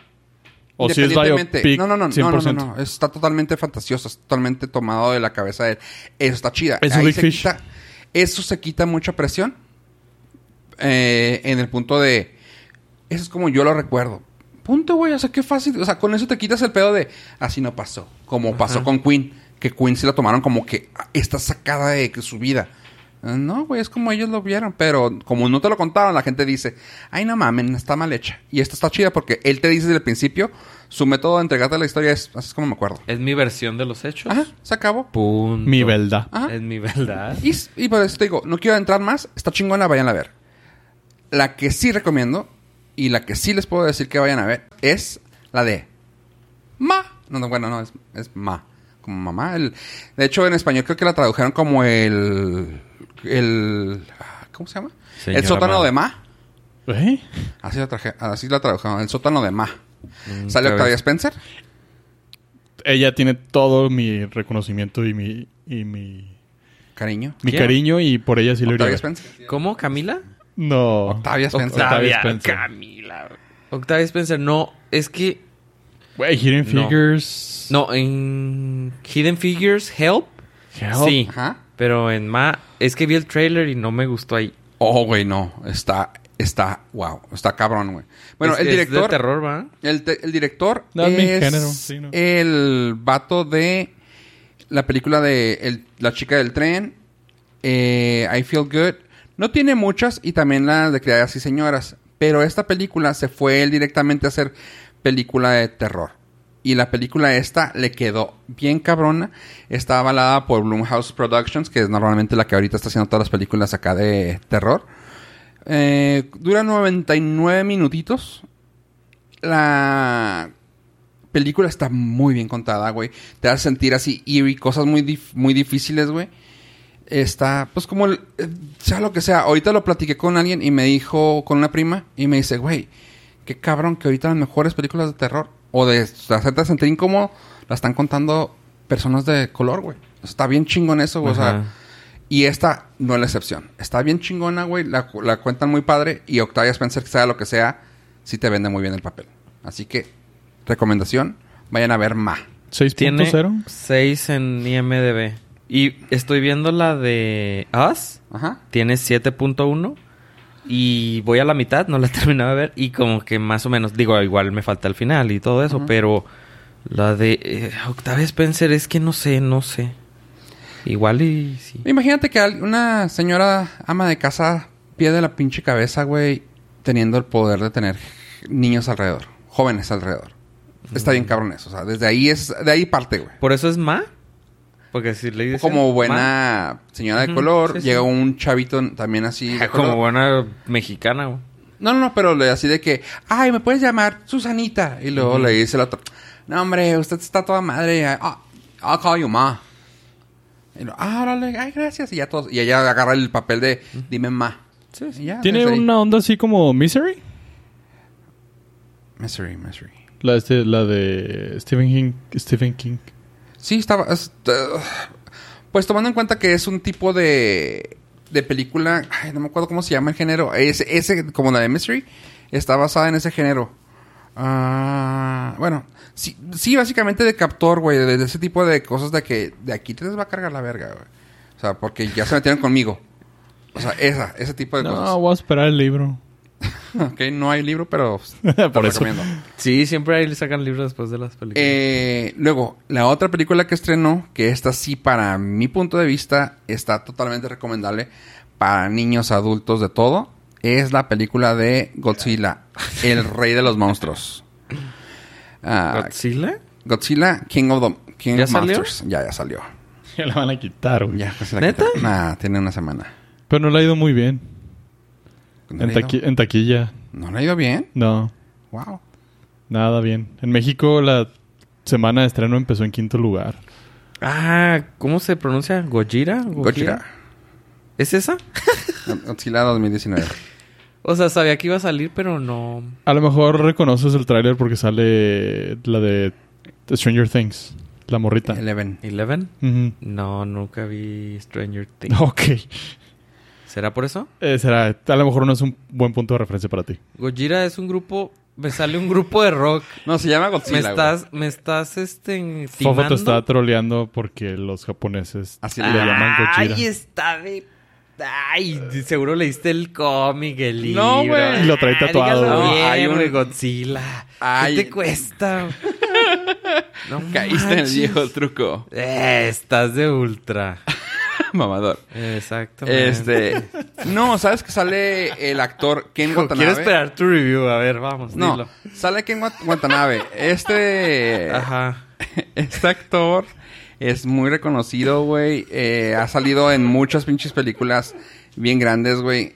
O si es independientemente- biopic, no, no, no, no, no, 100%. no, no, está totalmente fantasioso, está totalmente tomado de la cabeza de él. Eso está chida. Es un Ahí Big se Fish. quita- eso se quita mucha presión eh, en el punto de eso es como yo lo recuerdo. Punto, güey, o sea, qué fácil, o sea, con eso te quitas el pedo de así no pasó, como pasó con Queen, que Queen sí la tomaron como que ah, está sacada de su vida. Eh, No, güey, es como ellos lo vieron, pero como no te lo contaron, la gente dice, ay, no mamen, está mal hecha. Y esta está chida porque él te dice desde el principio, su método de entregarte la historia es, así es como me acuerdo. Es mi versión de los hechos. Ajá, se acabó. Punto. Mi verdad. Ajá. Es mi verdad. Y, y por eso te digo, no quiero entrar más, está chingona, vayan a ver. La que sí recomiendo y la que sí les puedo decir que vayan a ver es la de Ma. No, no, bueno, no, es, es Ma. Como mamá. El, de hecho, en español creo que la tradujeron como el. el ¿Cómo se llama? Señora el sótano Ma. de Ma. ¿Eh? Así la, traje, así la tradujeron, el sótano de Ma. Mm, Sale Octavia. Spencer. Ella tiene todo mi reconocimiento y mi, y mi, Cariño. mi cariño y por ella sí lo iría. Spencer. ¿Cómo? ¿Camila? No. Octavia Spencer. Octavia Spencer. Camila. Octavia Spencer. No, es que... Güey, Hidden No. Figures. No, en Hidden Figures, Help. Help. Sí. Ajá. Pero en Ma... Es que vi el trailer y no me gustó ahí. Oh, güey, no. Está, está, wow. Está cabrón, güey. Bueno, Es- el es director. de terror, ¿va? El, te- el director No, es mi es género, sí, ¿no? el vato de la película de el- La chica del tren, eh, I Feel Good. No tiene muchas y también la de Criadas y Señoras. Pero esta película se fue él directamente a hacer película de terror. Y la película esta le quedó bien cabrona. Está avalada por Blumhouse Productions, que es normalmente la que ahorita está haciendo todas las películas acá de terror. Eh, dura 99 minutitos. La película está muy bien contada, güey. Te hace sentir así y cosas muy, muy difíciles, güey. Está, pues como, el- eh, sea lo que sea. Ahorita lo platiqué con alguien y me dijo, con una prima, y me dice, güey, qué cabrón que ahorita las mejores películas de terror o de hacerte sentir incómodo la están contando personas de color, güey. Está bien chingón eso, güey. O sea, Ajá. y esta no es la excepción. Está bien chingona, güey. La, la cuentan muy padre. Y Octavia Spencer, sea lo que sea, sí te vende muy bien el papel. Así que, recomendación, vayan a ver Ma. Tiene 6.0. 6 en IMDB. Y estoy viendo la de Us. Ajá. Tiene 7.1. Y voy a la mitad, no la he terminado de ver. Y como que más o menos, digo, igual me falta el final y todo eso. Pero la de eh, Octavia Spencer es que no sé, no sé. Igual y sí. Imagínate que una señora ama de casa pierde la pinche cabeza, güey, teniendo el poder de tener niños alrededor, jóvenes alrededor. Está bien cabrón eso. O sea, desde ahí es, de ahí parte, güey. ¿Por eso es Ma? Porque si le dicen Como buena señora de color, sí, sí. llega un chavito también así. de como color. buena mexicana, güey. No, no, no, pero le así de que, ay, me puedes llamar Susanita. Y luego le dice el otro, no, hombre, usted está toda madre. Ah, I'll call you ma. Y lo, ah, órale, ay, gracias. Y ya todos, y ella agarra el papel de, dime ma. Sí, Y ya, Tiene una onda así como Misery. Misery, misery. La, este, la de Stephen King. Stephen King. Sí, estaba. es- uh, pues tomando en cuenta que es un tipo de. de película. Ay, no me acuerdo cómo se llama el género. Ese, ese como la de Mystery, está basada en ese género. Ah, bueno, sí, sí, básicamente de captor, güey. De, de ese tipo de cosas de que de aquí te les va a cargar la verga, güey. O sea, porque ya se metieron conmigo. O sea, esa, ese tipo de No, cosas. voy a esperar el libro. ok, no hay libro, pero te Por eso. recomiendo. Sí, siempre ahí le sacan libros después de las películas. Eh, luego, la otra película que estrenó, que esta sí, para mi punto de vista, está totalmente recomendable para niños, adultos, de todo, es la película de Godzilla, el rey de los monstruos. Ah, ¿Godzilla? Godzilla, King of the King ¿Ya of salió? Monsters. Ya, ya salió. Ya la van a quitar, güey. Ya, casi la ¿Neta? quitaron. Nah, tiene una semana. Pero no le ha ido muy bien. ¿No En, taqui- taquilla. ¿No le ha ido bien? No, Wow. nada bien. En México la semana de estreno empezó en quinto lugar. Ah, ¿cómo se pronuncia? ¿Gojira? Godzilla. ¿Es esa? Godzilla 2019. O sea, sabía que iba a salir, pero no... A lo mejor reconoces el tráiler porque sale la de Stranger Things. La morrita. Eleven. ¿Eleven? No, nunca vi Stranger Things. Ok. ¿Será por eso? Eh, será, a lo mejor no es un buen punto de referencia para ti. Gojira es un grupo... Me sale un grupo de rock. No, se llama Me Godzilla. güey. estás... Me estás, este... Fofo te está troleando porque los japoneses Así le llaman Gojira. Ay, está de... Ay, seguro leíste el cómic, el libro. No, güey. Y lo trae tatuado, güey. bien, Hay un- güey, Godzilla. Ay. ¿Qué te cuesta? no Caíste en el manches. viejo truco. Eh, estás de ultra. Mamador. Exactamente. Este. No, ¿sabes que sale el actor Ken Watanabe? Quiero esperar tu review. A ver, vamos, No, dilo. sale Ken Wat- Watanabe. Este. Ajá. Este actor es muy reconocido, güey. Eh, ha salido en muchas pinches películas bien grandes, güey.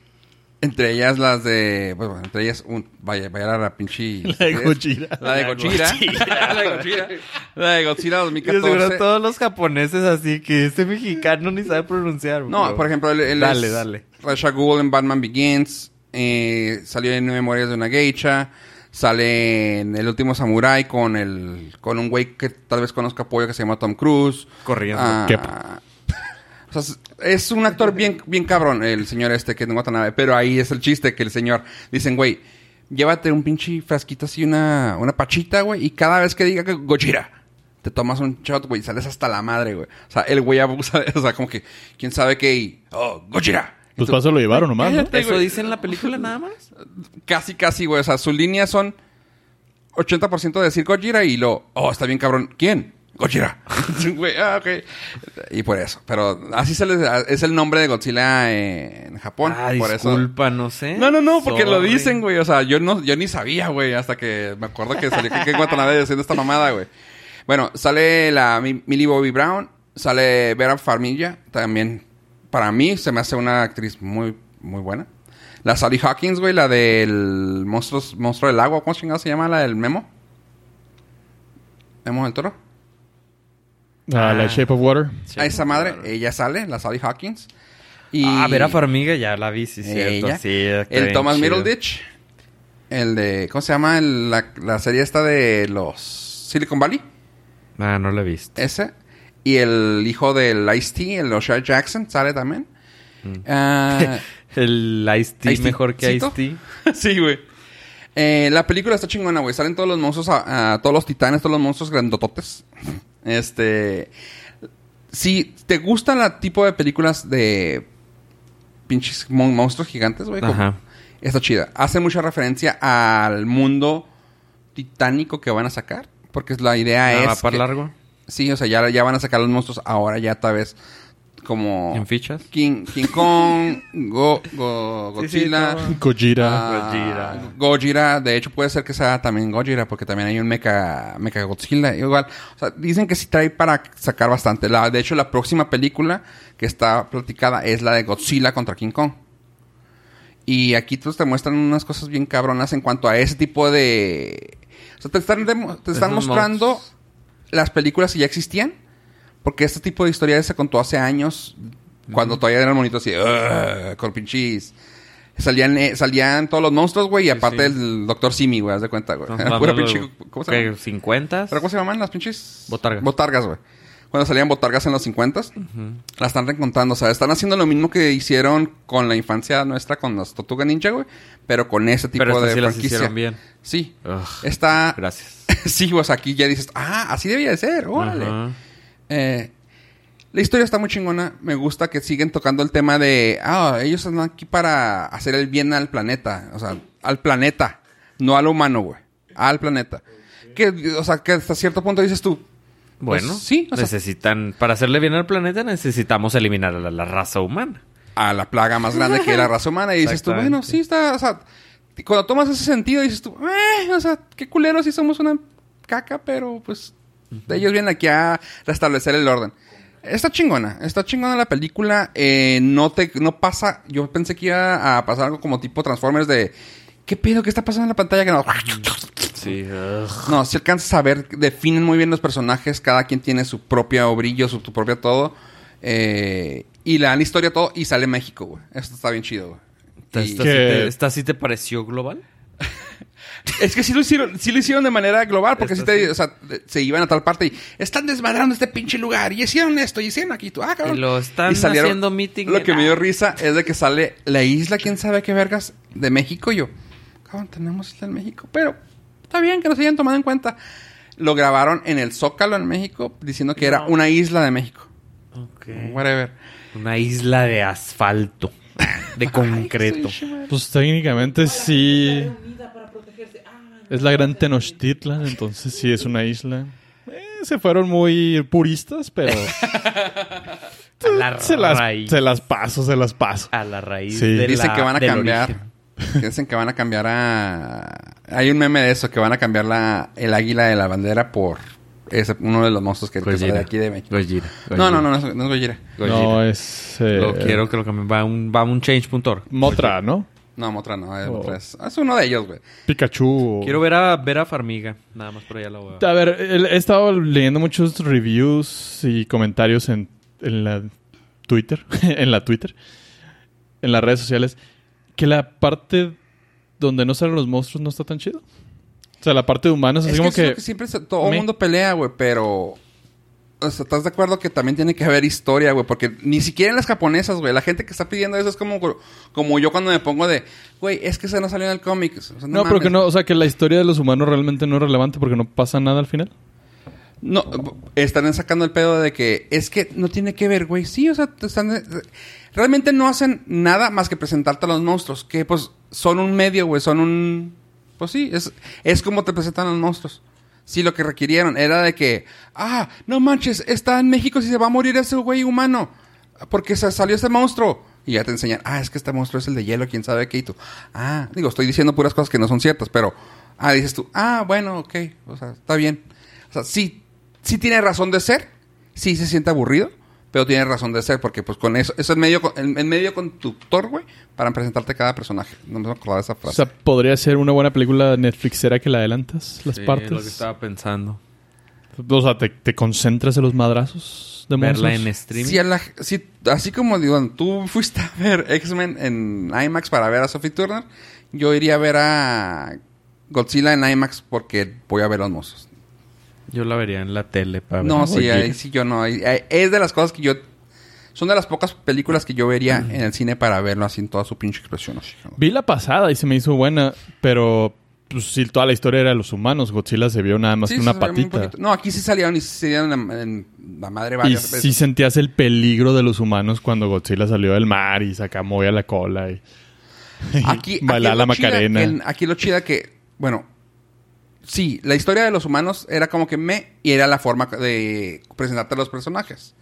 Entre ellas las de. pues, Bueno, entre ellas. Un, vaya, vaya a la pinche. La de Gojira. La de Godzilla. la de Godzilla. La de Godzilla Y de seguro 2014. todos los japoneses así que este mexicano ni sabe pronunciar. No, por ejemplo, él, él Dale, es dale. Rasha Ghul en Batman Begins. eh, salió en Memorias de una Geisha. Sale en El Último Samurai con el con un güey que tal vez conozca apoyo que se llama Tom Cruise. Corriendo. Ah, Qué- o sea, es- un actor bien, bien cabrón, el señor este que es Watanabe. Pero ahí es el chiste que el señor... Dicen, güey, llévate un pinche frasquito así, una, una pachita, güey. Y cada vez que diga que Gojira, te tomas un shot, güey. y Sales hasta la madre, güey. O sea, el güey abusa de... O sea, como que... ¿Quién sabe qué? Y, oh, Gojira. Pues paso lo llevaron nomás, ¿no? ¿Eso güey. dice en la película nada más? Casi, casi, güey. O sea, sus líneas son 80% de decir Gojira y lo... Oh, está bien cabrón. ¿Quién? Gojira. Güey, ah, ok. Y por eso. Pero así se les, es el nombre de Godzilla en Japón. Ah, por eso. disculpa, no sé. No, no, no, porque lo dicen, güey. O sea, yo no, yo ni sabía, güey, hasta que me acuerdo que salió que Watanabe haciendo esta mamada, güey. Bueno, sale la Mi- Millie Bobby Brown, sale Vera Farmiga, también para mí se me hace una actriz muy, muy buena. La Sally Hawkins, güey, la del monstruos, monstruo del agua, ¿cómo chingado se llama? La del Memo. Memo del Toro. Ah, Ah. la Shape of Water. A esa madre, ella sale, la Sally Hawkins. Y Ah, Vera Farmiga ya la vi, sí, cierto. ella. Sí, el Thomas chido. Middleditch. El de. ¿Cómo se llama? El- la, la serie esta de los Silicon Valley. Ah, no la he visto. Ese. Y el hijo del Ice-T, el O'Shea Jackson, sale también. Mm. Ah, El Ice-T Ice-T. mejor que. Ice-T. sí, güey. Eh, la película está chingona, güey. Salen todos los monstruos, a- a todos los titanes, todos los monstruos grandototes. Este. Si te gustan la tipo de películas de pinches mon- monstruos gigantes, güey. Está chida. Hace mucha referencia al mundo titánico que van a sacar. Porque la idea Ah, es. ¿Va para que- largo? Sí, o sea, ya, ya van a sacar los monstruos ahora, ya tal vez como. ¿En fichas? King, King Kong, Go, Go- Sí, sí, Godzilla. todo. Gojira. ah, Gojira. De hecho, puede ser que sea también Gojira, porque también hay un Mecha, Mecha Godzilla. Igual, o sea, dicen que sí trae para sacar bastante. La, de hecho, la próxima película que está platicada es la de Godzilla contra King Kong. Y aquí pues, te muestran unas cosas bien cabronas en cuanto a ese tipo de... O sea, te están, te están mostrando las películas que ya existían. Porque este tipo de historias se contó hace años. Cuando todavía eran monitos así... Con pinches... Salían, eh, salían todos los monstruos, güey. Y aparte sí. el Doctor Simi, güey. Haz de cuenta, güey. Pura pinche... ¿Cómo se ¿qué, llama? ¿50? ¿Pero cómo se llaman las pinches? Botargas. Botargas, güey. Cuando salían botargas en los 50 la están reencontrando. O sea, están haciendo lo mismo que hicieron con la infancia nuestra con las Tortuga Ninja, güey. Pero con ese tipo Pero de sí las franquicia. hicieron bien. Sí. Ugh, Está... Gracias. sí, o sea, aquí ya dices... Ah, así debía de ser. Órale. Eh, la historia está muy chingona. Me gusta que siguen tocando el tema de... Ah, ellos están aquí para hacer el bien al planeta. O sea, al planeta. No al humano, güey. Al planeta. Que, o sea, que hasta cierto punto dices tú... Bueno, Pues, sí, o sea- necesitan... Para hacerle bien al planeta necesitamos eliminar a la, la raza humana. a la plaga más grande que la raza humana y dices tú, bueno, sí está, o sea, cuando tomas ese sentido dices tú, eh, o sea, qué culero si somos una caca, pero pues ellos vienen aquí a restablecer el orden. Está chingona, está chingona la película, eh, no te, no pasa, yo pensé que iba a pasar algo como tipo Transformers de, ¿qué pedo? ¿Qué está pasando en la pantalla? Que no, Sí. no, si alcanzas a ver, definen muy bien los personajes, cada quien tiene su propio brillo, su, tu propia todo. eh, y le dan historia a todo y sale México, güey. Esto está bien chido, güey. ¿Esta, Y- esta Que- sí te, esta sí te pareció global? Es que sí lo hicieron, sí lo hicieron de manera global, porque sí te, sí. o sea, se iban a tal parte y están desmadrando este pinche lugar y hicieron esto y hicieron aquí, tú, ah, cabrón. Y lo están salieron- haciendo meeting Lo que me dio risa es de que sale la isla, quién sabe qué vergas, de México. Y yo, cabrón, tenemos isla en México, pero está bien que nos hayan tomado en cuenta. Lo grabaron en el Zócalo en México, diciendo que era una isla de México. Ok. Whatever. Una isla de asfalto. De concreto. Pues técnicamente sí. Es la gran Tenochtitlan, entonces sí es una isla. Eh, se fueron muy puristas, pero A la se las, raíz. se las paso, se las paso. A la raíz Sí. de Dicen la- que van a cambiar. Dicen que van a cambiar a. Hay un meme de eso, que van a cambiar la, el águila de la bandera por ese, uno de los monstruos que, que sale de aquí de México. Gojira. No, no, no, no es, no es Gojira. Gojira. No, es. eh, Lo quiero que lo cambien. Va un, va un change.org. Motra, ¿no? No, Motra no, es, Oh. Motra es, es uno de ellos, güey. Pikachu. Quiero ver a, ver a Farmiga. Nada más por allá la voy a A ver, el- he estado leyendo muchos reviews y comentarios en, en la Twitter, en la Twitter, en las redes sociales, que la parte donde no salen los monstruos no está tan chido. O sea, la parte de humanos, Es así que, como que... que siempre se- todo el me- mundo pelea, güey, pero... O sea, ¿estás de acuerdo que también tiene que haber historia, güey? Porque ni siquiera en las japonesas, güey. La gente que está pidiendo eso es como, como yo cuando me pongo de... Güey, es que eso no salió en el cómic. O sea, No, pero que no, o sea, que la historia de los humanos realmente no es relevante porque no pasa nada al final. No, están sacando el pedo de que es que no tiene que ver, güey. Sí, o sea, están, realmente no hacen nada más que presentarte a los monstruos, que pues son un medio, güey, son un... Pues sí, es, es como te presentan los monstruos. Sí, lo que requirieron era de que, ah, no manches, está en México si se va a morir ese güey humano. Porque se salió ese monstruo. Y ya te enseñan, ah, es que este monstruo es el de hielo, quién sabe qué. Y tú, ah, digo, estoy diciendo puras cosas que no son ciertas, pero, ah, dices tú, ah, bueno, ok, o sea, está bien. O sea, sí, sí tiene razón de ser, sí se siente aburrido, pero tiene razón de ser, porque pues con eso, es el medio, el, el medio conductor, güey, para presentarte cada personaje. No me acordaba de esa O frase. sea, podría ser una buena película Netflixera que la adelantas las Sí, partes. lo que estaba pensando. O sea, te, te concentras en los madrazos de Verla monstruos. en streaming. Sí, a la- sí, así como digo, tú fuiste a ver X-Men en IMAX para ver a Sophie Turner, yo iría a ver a Godzilla en IMAX porque voy a ver los monstruos. Yo la vería en la tele para ver. No, sí, ahí sí yo no. ahí- ahí- es de las cosas que yo... Son de las pocas películas que yo vería en el cine para verlo así en toda su pinche expresión. así, ¿no? Vi la pasada y se me hizo buena, pero pues sí, toda la historia era de los humanos. Godzilla se vio nada más Sí, que una se patita. No, aquí sí salieron y sí salieron en la, en la madre Y varias sí veces. sentías el peligro de los humanos cuando Godzilla salió del mar y saca movía la cola y, Aquí, bailaba aquí la lo chida Macarena. que- aquí lo chida que, bueno, sí, la historia de los humanos era como que me y era la forma de presentarte a los personajes.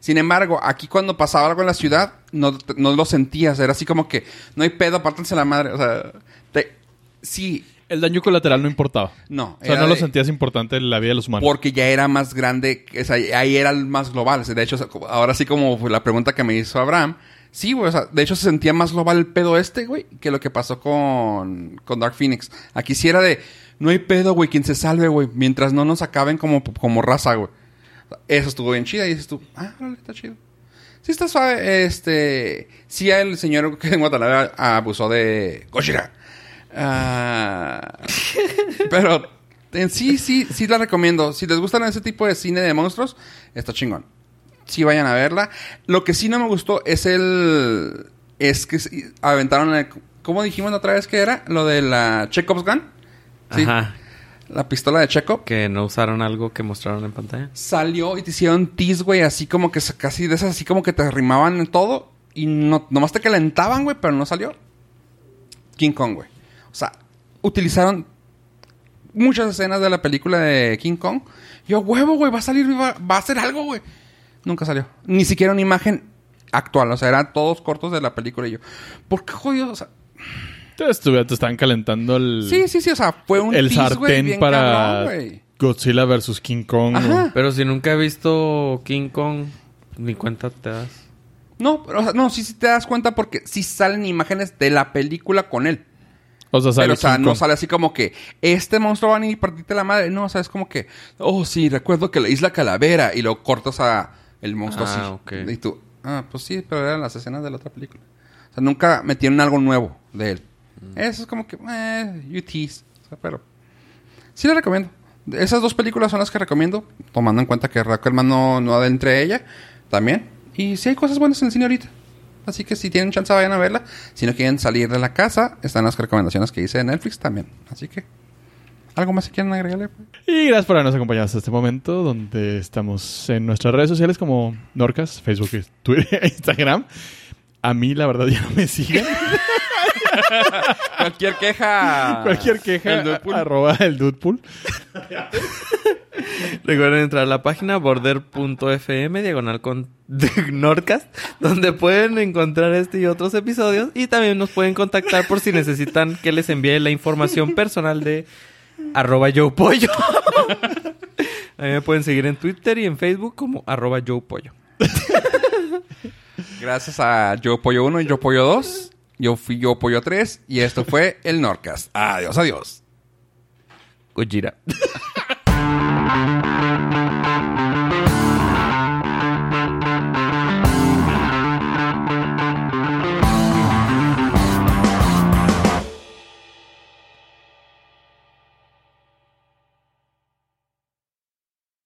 Sin embargo, aquí cuando pasaba algo en la ciudad, no, no lo sentías. Era así como que no hay pedo, apártense la madre. O sea, te- sí, El daño colateral no importaba. no. O sea, no lo sentías importante en la vida de los humanos. Porque ya era más grande, o sea, ahí era el más global. De hecho, ahora sí como fue la pregunta que me hizo Abraham, sí, güey, o sea, de hecho se sentía más global el pedo este, güey, que lo que pasó con, con Dark Phoenix. Aquí sí era de, no hay pedo, güey, quien se salve, güey, mientras no nos acaben como, como raza, güey. Eso estuvo bien chida y dices tú, ah, órale, está chido. Sí está suave, este... Sí el señor que en Guatemala abusó de Gojira. Ah, pero en sí, sí, sí la recomiendo. Si les gustan ese tipo de cine de monstruos, está chingón. Sí vayan a verla. Lo que sí no me gustó es el... Es que aventaron... el- ¿Cómo dijimos la otra vez que era? Lo de la Chekhov's Gun. Sí. Ajá. La pistola de Chekhov. Que no usaron algo que mostraron en pantalla. Salió y te hicieron tease, güey, así como que se- casi de esas, así como que te arrimaban en todo y no, nomás te calentaban, güey, pero no salió. King Kong, güey. O sea, utilizaron muchas escenas de la película de King Kong. Yo, huevo, güey, va a salir, va, va a hacer algo, güey. Nunca salió. Ni siquiera una imagen actual, o sea, eran todos cortos de la película y yo, ¿por qué jodido? O sea, Te, estuve- te estaban calentando el, sí, sí, sí, o sea, fue un el sartén bien para cabrón. Godzilla versus King Kong. Ajá. Pero si nunca he visto King Kong, ni cuenta te das. No, pero, o sea, no, sí, sí te das cuenta porque sí salen imágenes de la película con él. O sea, sale Pero, o sea, King no Kong. sale así como que este monstruo va a venir y partirte la madre. No, o sea, es como que, oh, sí, recuerdo que la isla Calavera y lo cortas a el monstruo Ah, así. ok. Y tú, ah, pues sí, pero eran las escenas de la otra película. O sea, nunca metieron algo nuevo de él. Mm. Eso es como que, eh, tease. O sea, pero sí le recomiendo. Esas dos películas son las que recomiendo, tomando en cuenta que Rockerman no, no adentre ella también. Y sí hay cosas buenas en el cine ahorita. Así que si tienen chance vayan a verla. Si no quieren salir de la casa, están las recomendaciones que hice de Netflix también. Así que, ¿algo más que quieran agregarle? Y gracias por habernos acompañado hasta este momento, donde estamos en nuestras redes sociales como Norcas, Facebook, Twitter e Instagram. A mí, la verdad, ya no me siguen. Cualquier queja. Cualquier queja, El Deadpool. arroba el Dudepool. Recuerden entrar a la página border.fm, diagonal con Nordcast, donde pueden encontrar este y otros episodios. Y también nos pueden contactar por si necesitan que les envíe la información personal de arroba yo pollo. A mí me pueden seguir en Twitter y en Facebook como arroba yo pollo. Gracias a Yo Pollo 1 y Yo Pollo 2. Yo fui Yo Pollo 3. Y esto fue el Norcast. Adiós, adiós. Gojira.